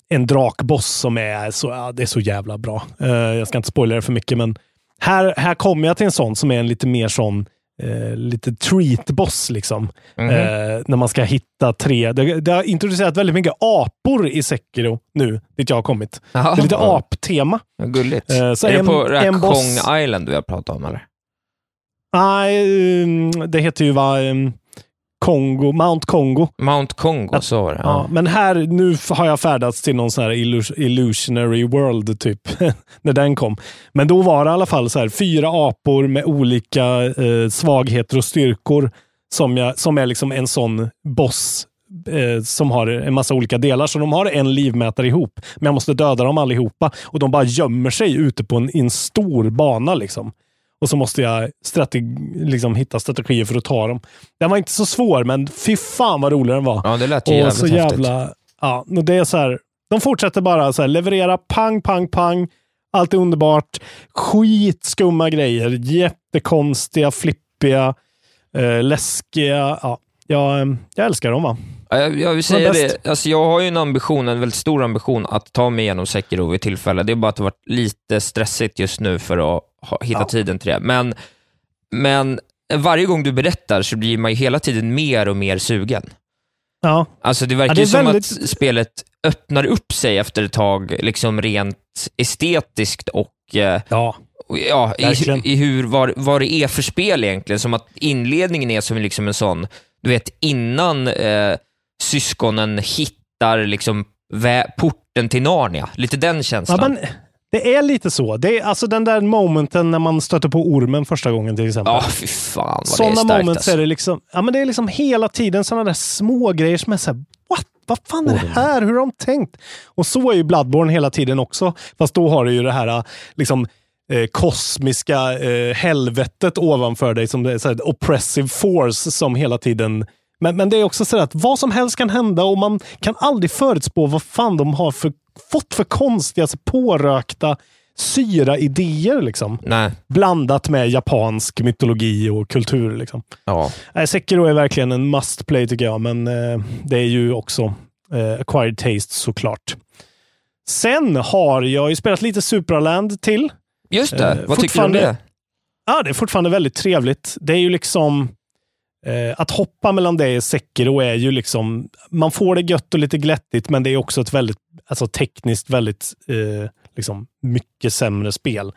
en drakboss som är så, ja, det är så jävla bra. Eh, jag ska inte spoila det för mycket, men här, här kommer jag till en sån som är en lite mer sån eh, lite treat-boss. Liksom. Mhm. Eh, när man ska hitta tre. Det, det har introducerat väldigt mycket apor i Sekiro nu, dit jag har kommit. Jaha. Det är lite aptema. Ja, Gulligt. Eh, så är en- det på det boss- Kong Island vi har pratat om eller? Nej, um, det heter ju va, um, Kongo, Mount Kongo. Mount Kongo, så var det. Ja. Ja. men här, nu har jag färdats till någon sån här illus- illusionary world, typ, när den kom. Men då var det i alla fall så här, fyra apor med olika eh, svagheter och styrkor som, jag, som är liksom en sån boss eh, som har en massa olika delar. Så de har en livmätare ihop, men jag måste döda dem allihopa. Och de bara gömmer sig ute på en, en stor bana. Liksom. Och så måste jag strategi, liksom, hitta strategier för att ta dem. Den var inte så svår, men fy fan vad rolig den var. ja, det lät ju Och jävligt så häftigt. jävla... Ja, och det är så här, de fortsätter bara så här, leverera pang, pang, pang. Allt är underbart. Skitskumma grejer. Jättekonstiga, flippiga, eh, läskiga. Ja, jag, jag älskar dem. va? Ja, Jag, jag vill säga det, alltså jag har ju en ambition, en väldigt stor ambition att ta mig igenom Sekiro vid tillfälle. Det är bara att det har varit lite stressigt just nu för att ha, hitta Ja. tiden till det. Men, men varje gång du berättar så blir man ju hela tiden mer och mer sugen. Ja. Alltså det verkar Ja, det som väldigt- att spelet öppnar upp sig efter ett tag, liksom rent estetiskt och eh, Ja. ja, i, i hur, vad, vad det är för spel egentligen. Som att inledningen är som liksom en sån, du vet innan eh, syskonen hittar liksom vä- porten till Narnia. Lite den ja känslan. men, det är lite så. Det är alltså den där momenten när man stöter på ormen första gången till exempel. Ja, fy fan vad det är Sådana starkt moments alltså. är det liksom, ja men det är liksom hela tiden sådana där små grejer som är såhär, what? Vad fan är det här? Hur har de tänkt? Och så är ju Bloodborne hela tiden också. Fast då har du ju det här liksom eh, kosmiska eh, helvetet ovanför dig som det är så här, oppressive force som hela tiden men, men det är också så att vad som helst kan hända och man kan aldrig förutspå vad fan de har för, fått för konstiga, alltså pårökta syra-idéer. Liksom Nej, blandat med japansk mytologi och kultur. Liksom. ja. Nej, Sekiro är verkligen en must play tycker jag, men eh, det är ju också eh, acquired taste såklart. Sen har jag ju spelat lite Supraland till. Just det. Eh, vad tycker du om det? Ja, det är fortfarande väldigt trevligt. Det är ju liksom eh, att hoppa mellan det och Sekiro är ju liksom, man får det gött och lite glättigt, men det är också ett väldigt, alltså tekniskt väldigt, eh, liksom mycket sämre spel.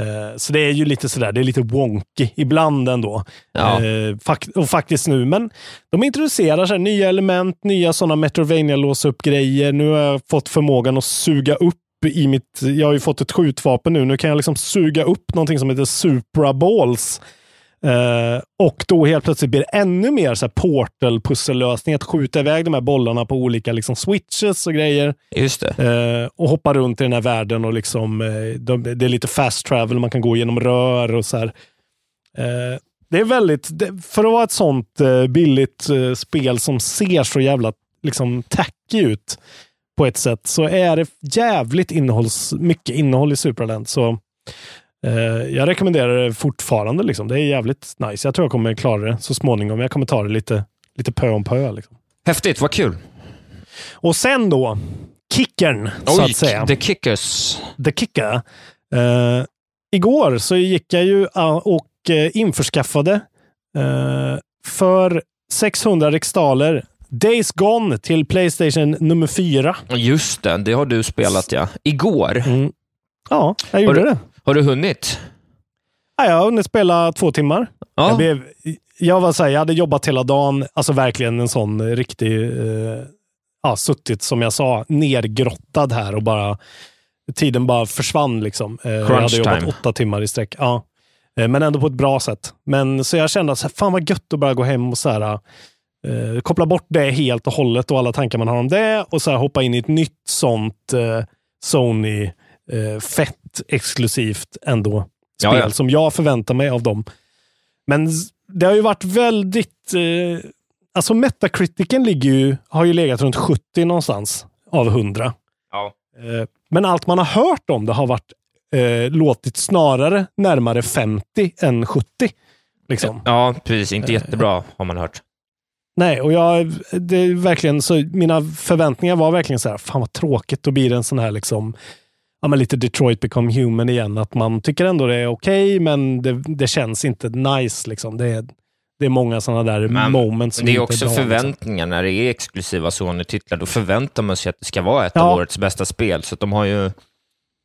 Eh, så det är ju lite sådär, det är lite wonky ibland ändå. Ja. Eh, fak- och faktiskt nu, men de introducerar så nya element, nya sådana Metroidvania låsa upp grejer. Nu har jag fått förmågan att suga upp i mitt, jag har ju fått ett skjutvapen nu, nu kan jag liksom suga upp någonting som heter Supra Balls. Eh, och då helt plötsligt blir det ännu mer så portal-pussellösning, att skjuta iväg de här bollarna på olika liksom switches och grejer. Just det. Eh, och hoppa runt i den här världen och liksom, eh, de, det är lite fast travel, man kan gå genom rör och så här. Det är väldigt, det, för att vara ett sånt billigt spel som ser så jävla liksom tacky ut på ett sätt, så är det jävligt innehålls, mycket innehåll i Superland. Så jag rekommenderar det fortfarande. Liksom. Det är jävligt nice. Jag tror jag kommer klara det så småningom. Jag kommer ta det lite, lite pö om pö. Liksom. Häftigt, vad kul. Och sen då, kickern, så att säga. The Kickers. The Kicker. Eh, igår så gick jag ju uh, och uh, införskaffade eh, för 600 riksdaler Days Gone till Playstation nummer 4. Just det, det har du spelat ja. Igår. Mm. Ja, jag gjorde du- det. Har du hunnit? Ja, jag har hunnit spela två timmar. Ja. Jag, blev, jag, var så här, jag hade jobbat hela dagen, alltså verkligen en sån riktig, eh, ja, suttit som jag sa, nergrottad här och bara, tiden bara försvann. Liksom. Eh, jag hade jobbat time. åtta timmar i sträck. Ja. Eh, men ändå på ett bra sätt. Men så jag kände att så här, fan vad gött att bara gå hem och så här, eh, koppla bort det helt och hållet och alla tankar man har om det och så här, hoppa in i ett nytt sånt eh, Sony eh, fett exklusivt ändå Ja, spel ja. som jag förväntar mig av dem. Men det har ju varit väldigt... Eh, alltså Metacriticen ligger ju, har ju legat runt 70 någonstans av 100. Ja. Eh, men allt man har hört om det har varit eh, låtit snarare närmare 50 än 70. Liksom. Ja, precis. Inte jättebra har man hört. Nej, och jag, det är verkligen så, mina förväntningar var verkligen så här, fan vad tråkigt, då blir det en sån här liksom, ja men lite Detroit become human igen, att man tycker ändå det är okej, men det, det känns inte nice liksom. Det är, det är många sådana där Men- moments det är också bra, liksom. förväntningar när det är exklusiva Sony-titlar. Då förväntar man sig att det ska vara ett Ja. av årets bästa spel. Så de har ju...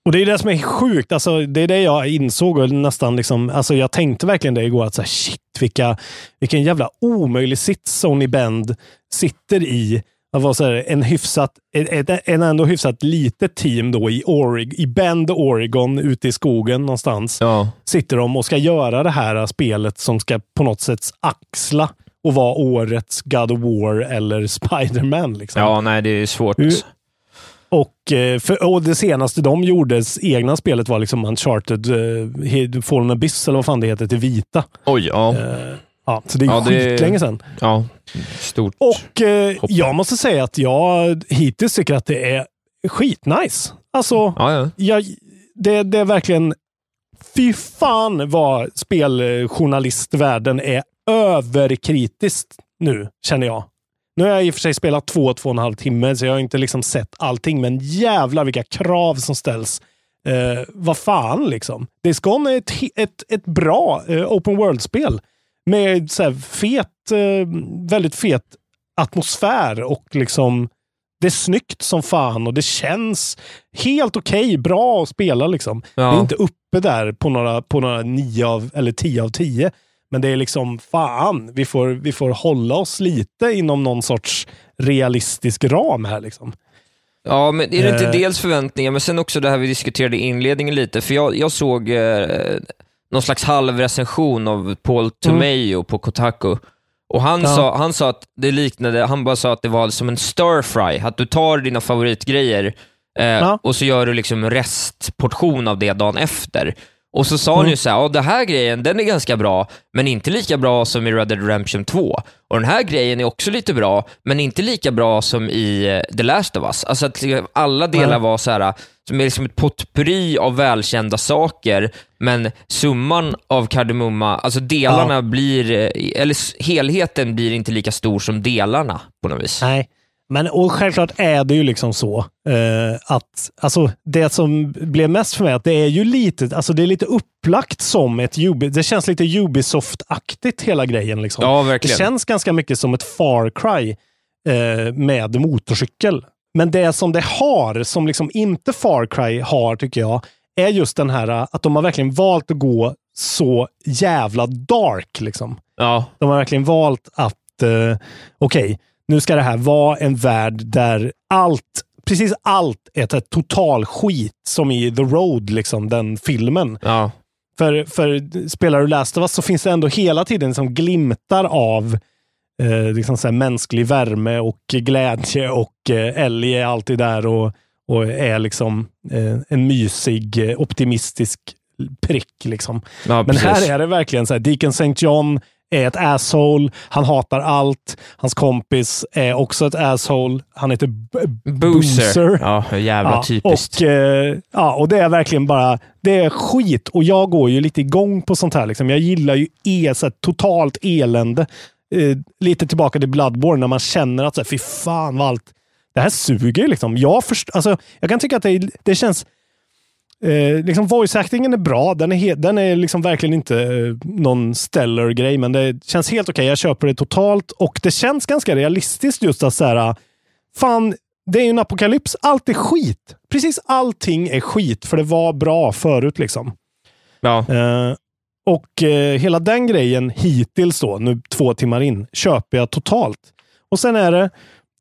Och det är det som är sjukt. Alltså, det är det jag insåg. Och nästan liksom, alltså, jag tänkte verkligen det igår. Att så här, shit, vilka, vilken jävla omöjlig sits Sony Bend sitter i. Att vara så här, en hyfsat, ett, en ändå hyfsat litet team då i, Orig, i Bend, Oregon, ute i skogen någonstans. Ja. Sitter de och ska göra det här spelet som ska på något sätt axla och vara årets God of War eller Spider-Man. Liksom. ja, nej, det är svårt. Och, eh, för, och det senaste de gjorde, egna spelet var liksom Uncharted uh, Fallen Abyss, eller vad fan det heter, till vita. Oj, ja. Eh, ja, så det är Ja, skitlänge sedan. ja. Stort. Och eh, jag måste säga att jag hittills tycker att det är skitnice. Alltså, Ja, ja. jag, det, det är verkligen... Fy fan vad speljournalistvärlden är överkritiskt nu, känner jag. Nu har jag i och för sig spelat två, två och en halv timme, så jag har inte liksom sett allting. Men jävlar vilka krav som ställs. Eh, vad fan liksom. Days Gone är ett, ett, ett bra eh, open world-spel. Med så här, fet, eh, väldigt fet atmosfär och liksom det är snyggt som fan och det känns helt okej, okay, bra att spela liksom. Ja. Det är inte uppe där på några, på några 9 av, eller 10 av 10. Men det är liksom, fan, vi får, vi får hålla oss lite inom någon sorts realistisk ram här. Liksom. Ja, men är det inte Eh. dels förväntningar, men sen också det här vi diskuterade i inledningen lite, för jag, jag såg eh, någon slags halvrecension av Paul Tomeo på Kotaku. Och han, Mm. Ja. sa, han sa att det liknade, han bara sa att det var som en stir fry, att du tar dina favoritgrejer eh, Ja. och så gör du liksom restportion av det dagen efter. Och så sa han Mm. ju såhär, ja den här grejen den är ganska bra, men inte lika bra som i Red Dead Redemption 2. Och den här grejen är också lite bra, men inte lika bra som i eh, The Last of Us. Alltså att liksom alla delar Nej. var så här, som är liksom ett potpurri av välkända saker, men summan av kardemumma, alltså delarna blir, eh, eller helheten blir inte lika stor som delarna på något vis. Nej, men och självklart är det ju liksom så eh, att alltså, det som blev mest för mig att det är ju lite, alltså det är lite upplagt som ett Ubi, det känns lite Ubisoft-aktigt hela grejen. Liksom. Ja, det verkligen. känns ganska mycket som ett Far Cry eh, med motorcykel. Men det som det har, som liksom inte Far Cry har tycker jag, är just den här att de har verkligen valt att gå så jävla dark. Liksom. Ja, De har verkligen valt att, eh, okej, nu ska det här vara en värld där allt, precis allt är ett total skit, som i The Road, liksom, den filmen. ja. För, för spelar du Last of Us så finns det ändå hela tiden som glimtar av eh, liksom så mänsklig värme och glädje och eh, Ellie är alltid där och, och är liksom eh, en mysig, eh, optimistisk prick. Liksom. ja Men här är det verkligen så här, Deacon St. John är ett asshole. Han hatar allt. Hans kompis är också ett asshole. Han heter B- Boozer. Ja, jävla typiskt. Och, eh, ja, och det är verkligen bara, det är skit. Och jag går ju lite igång på sånt här. Liksom. Jag gillar ju e, så här, totalt elände. Eh, lite tillbaka till Bloodborne när man känner att så här, fy fan vad allt, det här suger. Liksom. Jag, först, alltså, jag kan tycka att det, det känns Eh, liksom voice actingen är bra. Den är, den är liksom verkligen inte eh, någon stellar grej, men det känns helt okej. Jag köper det totalt och det känns ganska realistiskt just att så här, fan, det är ju en apokalyps. Allt är skit. Precis allting är skit, för det var bra förut. liksom. Ja. Eh, och eh, hela den grejen hittills då, nu två timmar in, köper jag totalt. Och sen är det,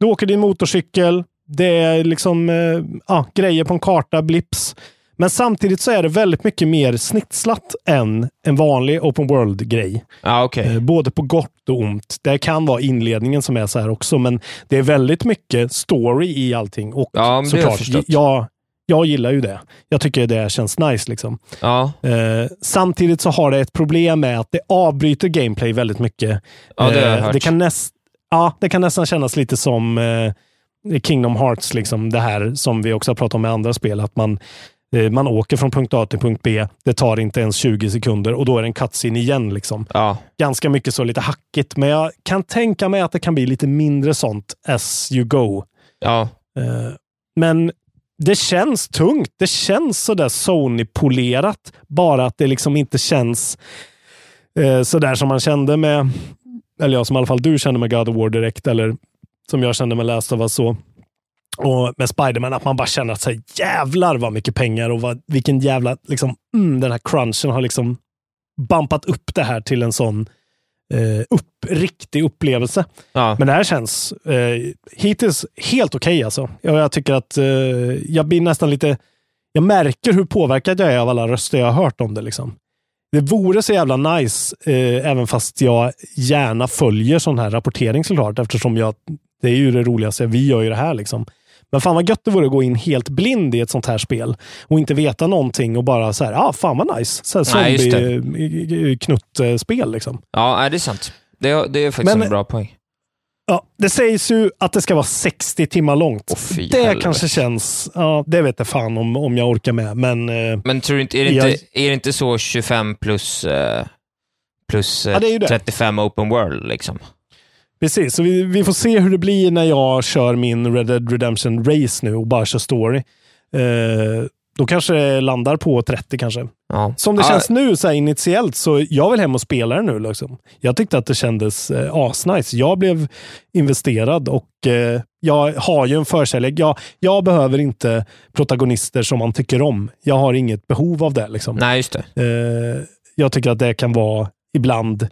du åker din motorcykel, det är liksom eh, ja, grejer på en karta, blips. Men samtidigt så är det väldigt mycket mer snitslat än en vanlig open world-grej. Ja, okej. Eh, både på gott och ont. Det kan vara inledningen som är så här också, men det är väldigt mycket story i allting. Och Ja, såklart, jag, jag gillar ju det. Jag tycker det känns nice. liksom. Ja, Eh, samtidigt så har det ett problem med att det avbryter gameplay väldigt mycket. ja, det Eh, det, kan näst, ja, det kan nästan kännas lite som eh, Kingdom Hearts, liksom det här som vi också har pratat om med andra spel. Att man, man åker från punkt A till punkt B. Det tar inte ens 20 sekunder och då är det en cutscene igen. Liksom. Ja, Ganska mycket så lite hackigt, men jag kan tänka mig att det kan bli lite mindre sånt as you go. ja, Eh, Men det känns tungt. Det känns sådär Sony-polerat. Bara att det liksom inte känns eh, sådär som man kände med, eller ja, som i alla fall du kände med God of War direkt, eller som jag kände med Last of Us. Så. Och med Spiderman, att man bara känner att så här, jävlar vad mycket pengar och vad, vilken jävla, liksom, mm, den här crunchen har liksom bampat upp det här till en sån eh, upp, riktig upplevelse. ja. Men det här känns eh, hittills helt okej. alltså. Jag, jag tycker att eh, jag blir nästan lite... Jag märker hur påverkad jag är av alla röster jag har hört om det. Liksom. Det vore så jävla nice, eh, även fast jag gärna följer sån här rapportering såklart, eftersom jag, det är ju det roligaste. Vi gör ju det här. Liksom. Men fan vad gött det vore att gå in helt blind i ett sånt här spel och inte veta någonting och bara så här, ah, fan vad nice. Så här zombie-knutt-spel. Liksom. ja det är sant. Det, är- det är faktiskt Men- en bra poäng. Ja, det sägs ju att det ska vara 60 timmar långt. Fy det helvete. kanske känns... Ja, det vet jag fan om, om jag orkar med. Men eh, Men tror du inte, är det Jag- inte, är det inte så 25 plus, eh, plus eh, Ja, det är ju det. 35 open world liksom? Precis, så vi, vi får se hur det blir när jag kör min Red Dead Redemption Race nu och bara kör story. Eh, då kanske det landar på 30 kanske. Ja. Som det Ja, känns nu så här initiellt så jag vill hem och spela det nu. Liksom. Jag tyckte att det kändes eh, asnice. Jag blev investerad och eh, jag har ju en förkärlek. Jag, jag behöver inte protagonister som man tycker om. Jag har inget behov av det. Liksom. Nej, just det. Eh, jag tycker att det kan vara ibland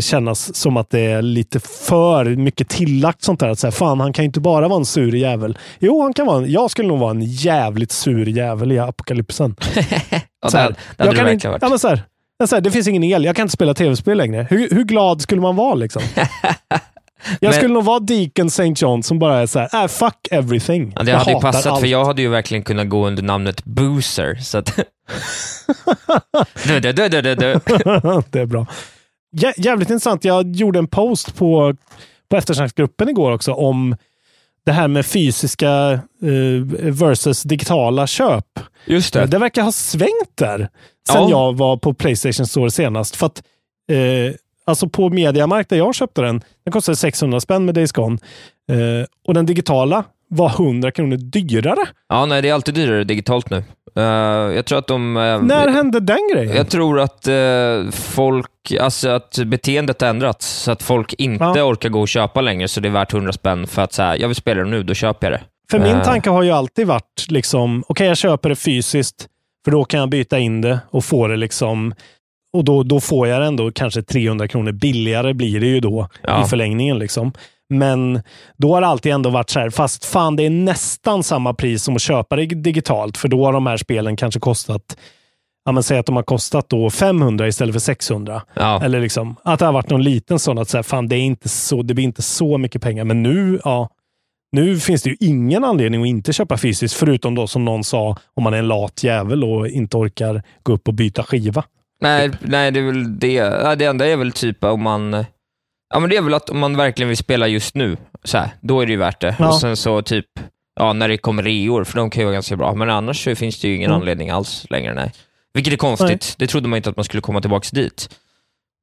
kännas som att det är lite för mycket tillagt sånt där. Att säga, fan, han kan ju inte bara vara en sur jävel. Jo, han kan vara en, jag skulle nog vara en jävligt sur jävel i apokalypsen. Ja, Så det, här, det jag kan inte, varit. ja, men så här, ja, så här, det finns ingen el. Jag kan inte spela tv-spel längre. Hur, hur glad skulle man vara? liksom? Jag Men- skulle nog vara Deacon St. John som bara är så här, äh, fuck everything. Ja, det jag hade ju passat, allt. för jag hade ju verkligen kunnat gå under namnet Boozer. Så att... du, du, du, du, du. det är bra. Jä jävligt intressant. Jag gjorde en post på, på eftersnacksgruppen igår också om det här med fysiska eh, versus digitala köp. Just Det. det. verkar ha svängt där sen Ja. jag var på Playstation Store senast. För att, eh, alltså på Mediamarkt där jag köpte den, den kostade 600 spänn med Days Gone. Eh, och den digitala var 100 kronor dyrare. Ja, nej, det är alltid dyrare digitalt nu. Eh, jag tror att de... eh, När hände den grejen? Jag tror att eh, folk, alltså att beteendet har ändrats, så att folk inte Ja. orkar gå och köpa längre, så det är värt 100 spänn för att säga, jag vill spela det nu, då köper jag det. För min tanke har ju alltid varit, liksom, okej jag köper det fysiskt, för då kan jag byta in det och få det liksom, och då, då får jag det ändå kanske 300 kronor billigare blir det ju då Ja. i förlängningen. Liksom. Men då har det alltid ändå varit så här, fast fan det är nästan samma pris som att köpa det digitalt, för då har de här spelen kanske kostat, ja men säg att de har kostat då 500 istället för 600. Ja. Eller liksom, att det har varit någon liten sån att säga, fan det är inte så, det blir inte så mycket pengar. Men nu, ja, nu finns det ju ingen anledning att inte köpa fysiskt, förutom då som någon sa, om man är en lat jävel och inte orkar gå upp och byta skiva. Nej, nej, det är väl det. Det enda är väl typ om man... Ja, men det är väl att om man verkligen vill spela just nu, så här, då är det ju värt det. Ja. Och sen så typ, ja, när det kommer reor, för de kan ju vara ganska bra. Men annars så finns det ju ingen Mm. anledning alls längre, nej. Vilket är konstigt. Nej. Det trodde man inte att man skulle komma tillbaka dit.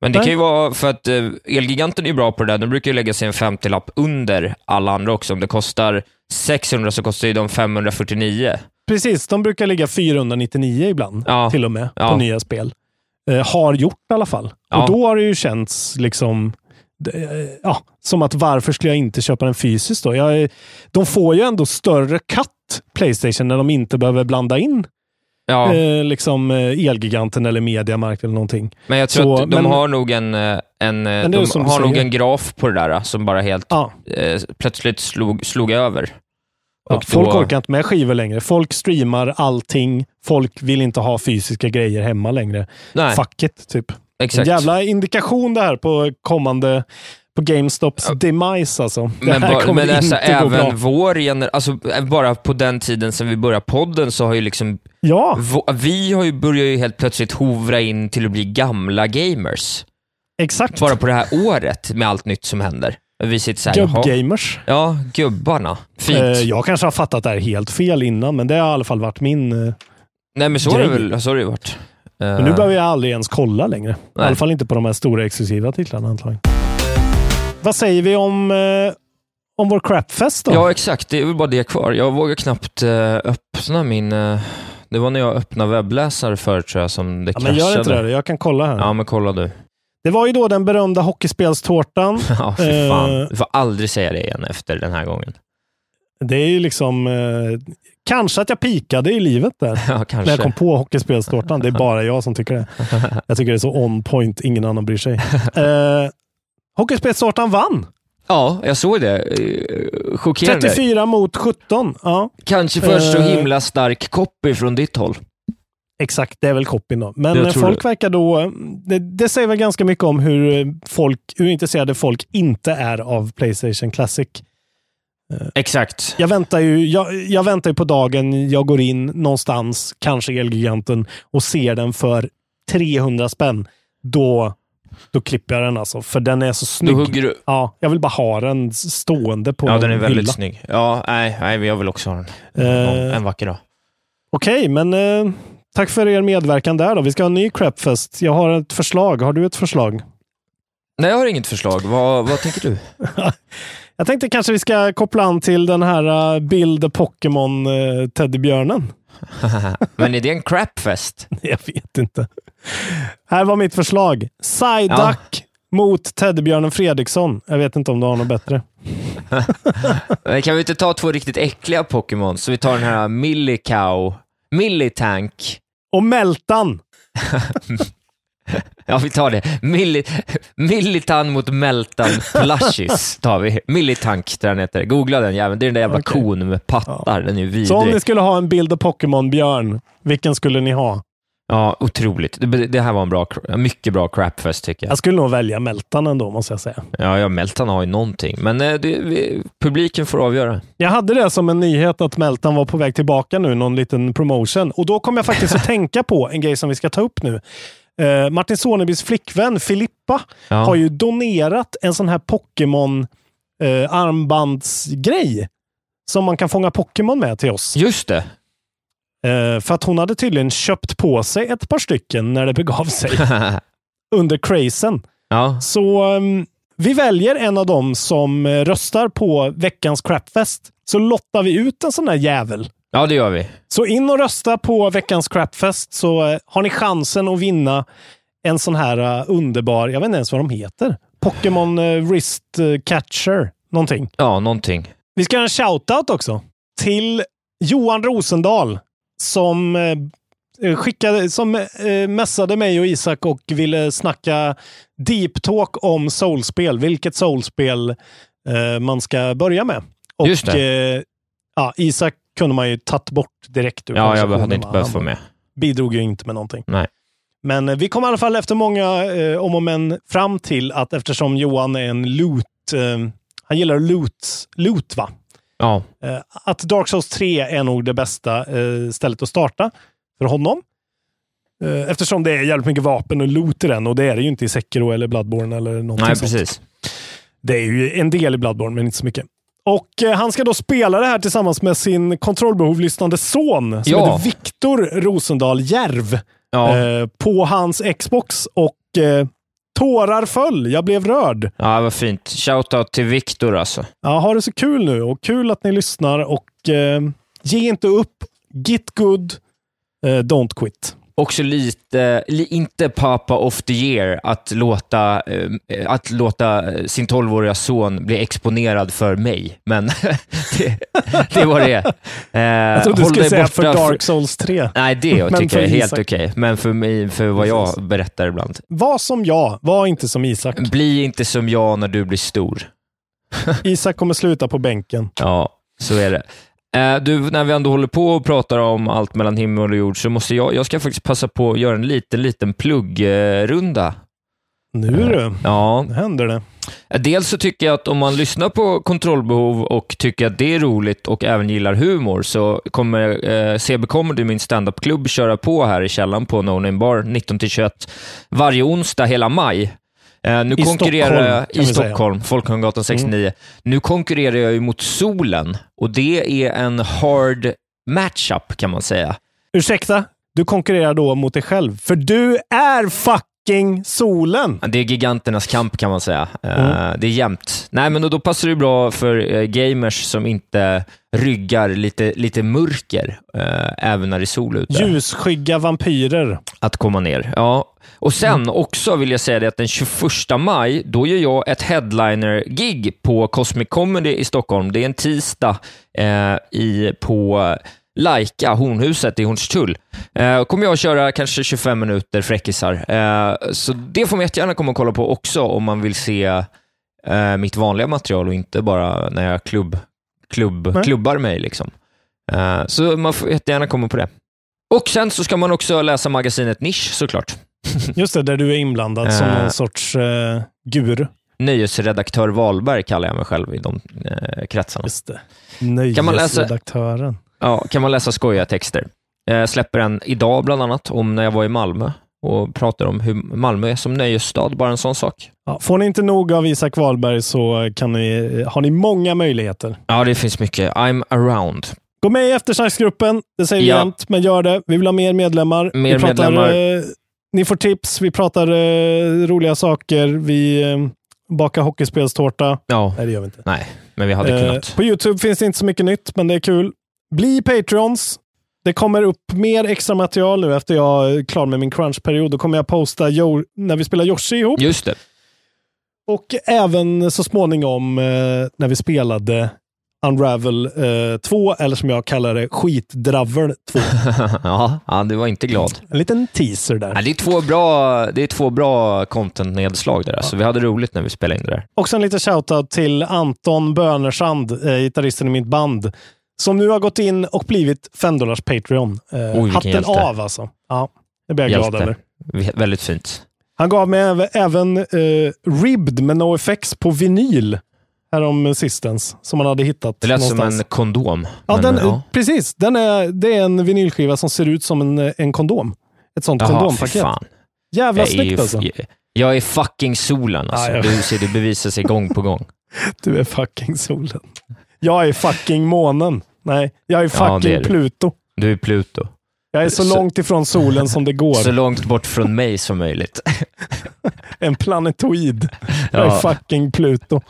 Men det Nej. kan ju vara för att eh, Elgiganten är bra på det där. De brukar ju lägga sig en 50-lapp under alla andra också. Om det kostar 600 så kostar ju de 549. Precis, de brukar ligga 499 ibland, Ja. till och med, Ja. på nya spel. Eh, har gjort i alla fall. Ja. Och då har det ju känts liksom, ja, som att varför skulle jag inte köpa den fysiskt då? Jag, de får ju ändå större cut, Playstation, när de inte behöver blanda in Ja, eh, liksom eh, Elgiganten eller Mediamarkt eller någonting. men jag tror så- att de men- har nog en, eh, en, eh, de har nog en graf på det där som bara helt Ja, eh, plötsligt slog, slog över. ja, folk då- orkar inte med skivor längre. Folk streamar allting. Folk vill inte ha fysiska grejer hemma längre. Nej, Fuck it, typ. En exakt. jävla indikation det här på kommande på GameStops demise alltså. Det Men, här ba, kommer men alltså, bra. även vår gener- alltså eh, bara på den tiden sen vi började podden så har ju liksom, Ja, vi har ju börjat ju helt plötsligt hovra in till att bli gamla gamers. exakt. Bara på det här året med allt nytt som händer. Vi sitter såhär. Gubbgamers. Ja, gubbarna. Fint. Eh, jag kanske har fattat det här helt fel innan, men det har i alla fall varit min... Eh, Nej men så har det väl så har det varit. Men nu behöver jag aldrig ens kolla längre. I Nej. alla fall inte på de här stora exklusiva titlarna antagligen. Vad säger vi om, eh, om vår crapfest då? Ja, exakt. Det är väl bara det kvar. Jag vågar knappt eh, öppna min... eh, det var när jag öppnade webbläsare förut tror jag som det Ja, men kraschade. gör inte det. Jag kan kolla här. Ja, men kolla du. Det var ju då den berömda hockeyspelstårtan. Ja, fy fan. Eh. Du får aldrig säga det igen efter den här gången. Det är ju liksom... Eh, kanske att jag pikade i livet där. Ja, När kanske. jag kom på hockeyspelstårtan. Det är bara jag som tycker det. Jag tycker det är så on point, ingen annan bryr sig. Eh, hockeyspelstårtan vann! Ja, jag såg det. Eh, Chockerande. 34 mot 17. Ja, Kanske först så Eh. himla stark copy från ditt håll. exakt. Det är väl copyn då. Men eh, folk det. verkar då... Det, det säger väl ganska mycket om hur, eh, folk, hur intresserade folk inte är av Playstation Classic. Exakt. Jag väntar, ju, jag, jag väntar ju på dagen jag går in någonstans, kanske Elgiganten, och ser den för 300 spänn. Då, då klipper jag den alltså, för den är så Då snygg. hugger du. Ja, jag vill bara ha den stående på Ja, en den är väldigt hylla. snygg. Ja, nej, nej, jag vill också ha den. Eh, en vacker dag. Okej, men eh, tack för er medverkan där då. Vi ska ha en ny Crapfest. Jag har ett förslag. Har du ett förslag? Nej, jag har inget förslag. Vad, vad tänker du? Jag tänkte kanske vi ska koppla an till den här uh, bild Pokémon uh, teddybjörnen. Men är det en crapfest? Jag vet inte. Här var mitt förslag. Psyduck mot teddybjörnen Fredriksson. Jag vet inte om du har något bättre. Kan vi inte ta två riktigt äckliga Pokémon? Så vi tar den här Millicow, Millitank. Och Meltan. Ja, vi tar det. Milli, Millitan mot Meltan Plushis tar vi. Millitank, där den heter. Googla den jäveln. Det är den där jävla Okej. kon med pattar. Den är ju Så om ni vidrig. skulle ha en bild av Pokémon-björn, vilken skulle ni ha? Ja, otroligt. Det, det här var en bra, mycket bra crapfest tycker jag. Jag skulle nog välja Meltan ändå, måste jag säga. Ja, ja Meltan har ju någonting, men eh, det, vi, publiken får avgöra. Jag hade det som en nyhet att Meltan var på väg tillbaka nu, någon liten promotion. Och då kom jag faktiskt att tänka på en grej som vi ska ta upp nu. Eh, Martin Sonebys flickvän Filippa Ja. har ju donerat en sån här Pokémon eh, armbandsgrej som man kan fånga Pokémon med till oss. Just det. Eh, för att hon hade tydligen köpt på sig ett par stycken när det begav sig under crazen. ja, Så ehm, vi väljer en av dem som eh, röstar på veckans crapfest. Så lottar vi ut en sån där jävel. Ja, det gör vi. Så in och rösta på veckans crapfest så eh, har ni chansen att vinna en sån här eh, underbar, jag vet inte ens vad de heter. Pokémon uh, Wrist eh, Catcher, någonting. Ja, någonting. Vi ska göra en shoutout också till Johan Rosendal som eh, skickade, som eh, messade mig och Isak och ville snacka deep talk om soulspel. Vilket soulspel eh, man ska börja med. Och, Just det. Eh, ja, Isak kunde man ju tagit bort direkt ur Ja, jag hade inte behövt få med. bidrog ju inte med någonting. Nej. Men eh, vi kom i alla fall efter många eh, om och men fram till att eftersom Johan är en loot, eh, han gillar loot, loot va? Ja, Eh, att Dark Souls 3 är nog det bästa eh, stället att starta för honom. Eh, eftersom det är jävligt mycket vapen och loot i den och det är det ju inte i Sekiro eller Bloodborne eller någonting nej sånt. precis. Det är ju en del i Bloodborne, men inte så mycket. Och eh, han ska då spela det här tillsammans med sin kontrollbehov-lyssnande son som Ja. heter Viktor Rosendal Järv Ja, eh, på hans Xbox och eh, tårar föll. Jag blev rörd. ja vad fint. Shoutout till Viktor alltså. Ja, ha det så kul nu och kul att ni lyssnar och eh, ge inte upp. Git good, eh, don't quit. Också lite, li, inte Papa of the year, att låta, eh, att låta sin 12-åriga son bli exponerad för mig. Men det, det var det. Eh, Jag trodde du skulle säga för Dark Souls 3. Nej, det Men tycker jag är helt okej. Men för mig, för vad jag berättar ibland. Var som jag, var inte som Isak. Bli inte som jag när du blir stor. Isak kommer sluta på bänken. Ja, så är det. Eh, Du, när vi ändå håller på och pratar om allt mellan himmel och jord så måste jag, jag ska faktiskt passa på att göra en liten, liten pluggrunda. Nu du, Ja, nu händer det. dels så tycker jag att om man lyssnar på kontrollbehov och tycker att det är roligt och även gillar humor så kommer eh, CB Comedy, min standupklubb, köra på här i källaren på No Name Bar 19-21 varje onsdag hela maj. Eh, nu I konkurrerar Stockholm, jag i. Stockholm, Folkungagatan 69. Nu konkurrerar jag ju mot solen och det är en hard matchup kan man säga. Ursäkta, du konkurrerar då mot dig själv. För du är fucking solen! Det är giganternas kamp kan man säga. Eh, Mm. Det är jämnt. Nej, men då, då passar det bra för eh, gamers som inte ryggar lite, lite mörker, eh, även när det är sol ute, Ljusskygga vampyrer. att komma ner. Ja. Och sen Mm. också vill jag säga det att den 21 maj, då gör jag ett headliner-gig på Cosmic Comedy i Stockholm. Det är en tisdag eh, i, på Laika, Hornhuset i Hornstull. Eh, kommer jag att köra kanske 25 minuter fräckisar. Eh, så det får man jättegärna komma och kolla på också om man vill se eh, mitt vanliga material och inte bara när jag klubb, klubb, Nej. klubbar mig. Liksom. Eh, så man får jättegärna komma på det. Och sen så ska man också läsa magasinet Nisch såklart. Just det, där du är inblandad som Eh. någon sorts eh, guru. Nöjesredaktör Wahlberg kallar jag mig själv i de eh, kretsarna. Just det. Kan man läsa- Nöjesredaktören. Ja, kan man läsa skojiga texter. Jag släpper en idag bland annat om när jag var i Malmö och pratar om hur Malmö är som nöjesstad, bara en sån sak. Ja, får ni inte nog av Isak Wahlberg så kan ni, har ni många möjligheter. Ja, det finns mycket. I'm around. Gå med i eftersnacksgruppen. Det säger vi Ja. jämt, men gör det. Vi vill ha mer medlemmar. Mer vi pratar medlemmar. Eh, ni får tips. Vi pratar eh, roliga saker. Vi eh, bakar hockeyspelstårta. Ja, Nej, det gör vi inte. nej, men vi hade Eh, kunnat. på YouTube finns det inte så mycket nytt, men det är kul. Bli Patreons. Det kommer upp mer extra material nu efter jag är klar med min crunch-period. Då kommer jag posta jo- när vi spelar Yoshi ihop. Just det. Och även så småningom eh, när vi spelade Unravel eh, 2, eller som jag kallar det, Skitdravel 2. ja, ja, du var inte glad. En liten teaser där. Nej, det, är två bra, det är två bra content-nedslag där. Så vi hade roligt när vi spelade in det där. Också en liten shoutout till Anton Bönersand, eh, gitarristen i mitt band, som nu har gått in och blivit 5 dollars Patreon. Eh, Oj, hatten hjälte. av alltså. Ja, det blir jag glad Hjälte. över. Vi- Väldigt fint. Han gav mig äv- även eh, Ribbed med NoFX på vinyl härom sistens, som han hade hittat Det lät som någonstans. en kondom. Ja, men, den, ja. precis. Den är, det är en vinylskiva som ser ut som en, en kondom. Ett sånt Jaha, kondompaket. fan. Jävla Jag snyggt alltså. jag- är fucking solen alltså. Ja, ja. Du det bevisar sig gång på gång. Du är fucking solen. Jag är fucking månen. Nej, jag är Ja, fucking det är du. Pluto. Du är Pluto. Jag är så, Så- långt ifrån solen som det går. Så långt bort från mig som möjligt. En planetoid. Jag Ja. är fucking Pluto.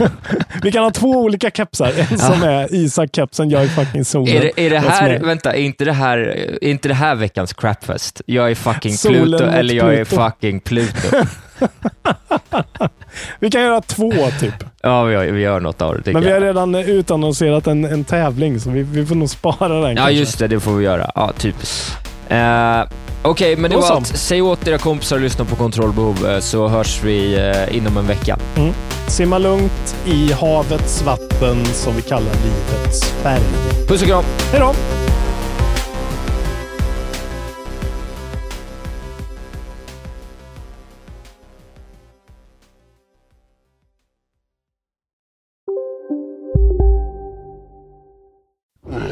Vi kan ha två olika kepsar. En som är Isak-kepsen, jag är fucking solen. Är det, är det här, är- vänta, är inte det här, är inte det här veckans crapfest? Jag är fucking Solen Pluto eller jag är Pluto. fucking Pluto. Vi kan göra två typ. Ja, vi gör, vi gör något av det Men vi har jag. redan utannonserat en, en tävling, så vi, vi får nog spara den Ja, kanske. just det, det får vi göra. Ja, typiskt. Eh, Okej, men det var allt. Säg åt era kompisar att lyssna på Kontrollbehov eh, så hörs vi eh, inom en vecka. Simma lugnt i havets vatten som vi kallar livets färg. Puss och kram! Hej då!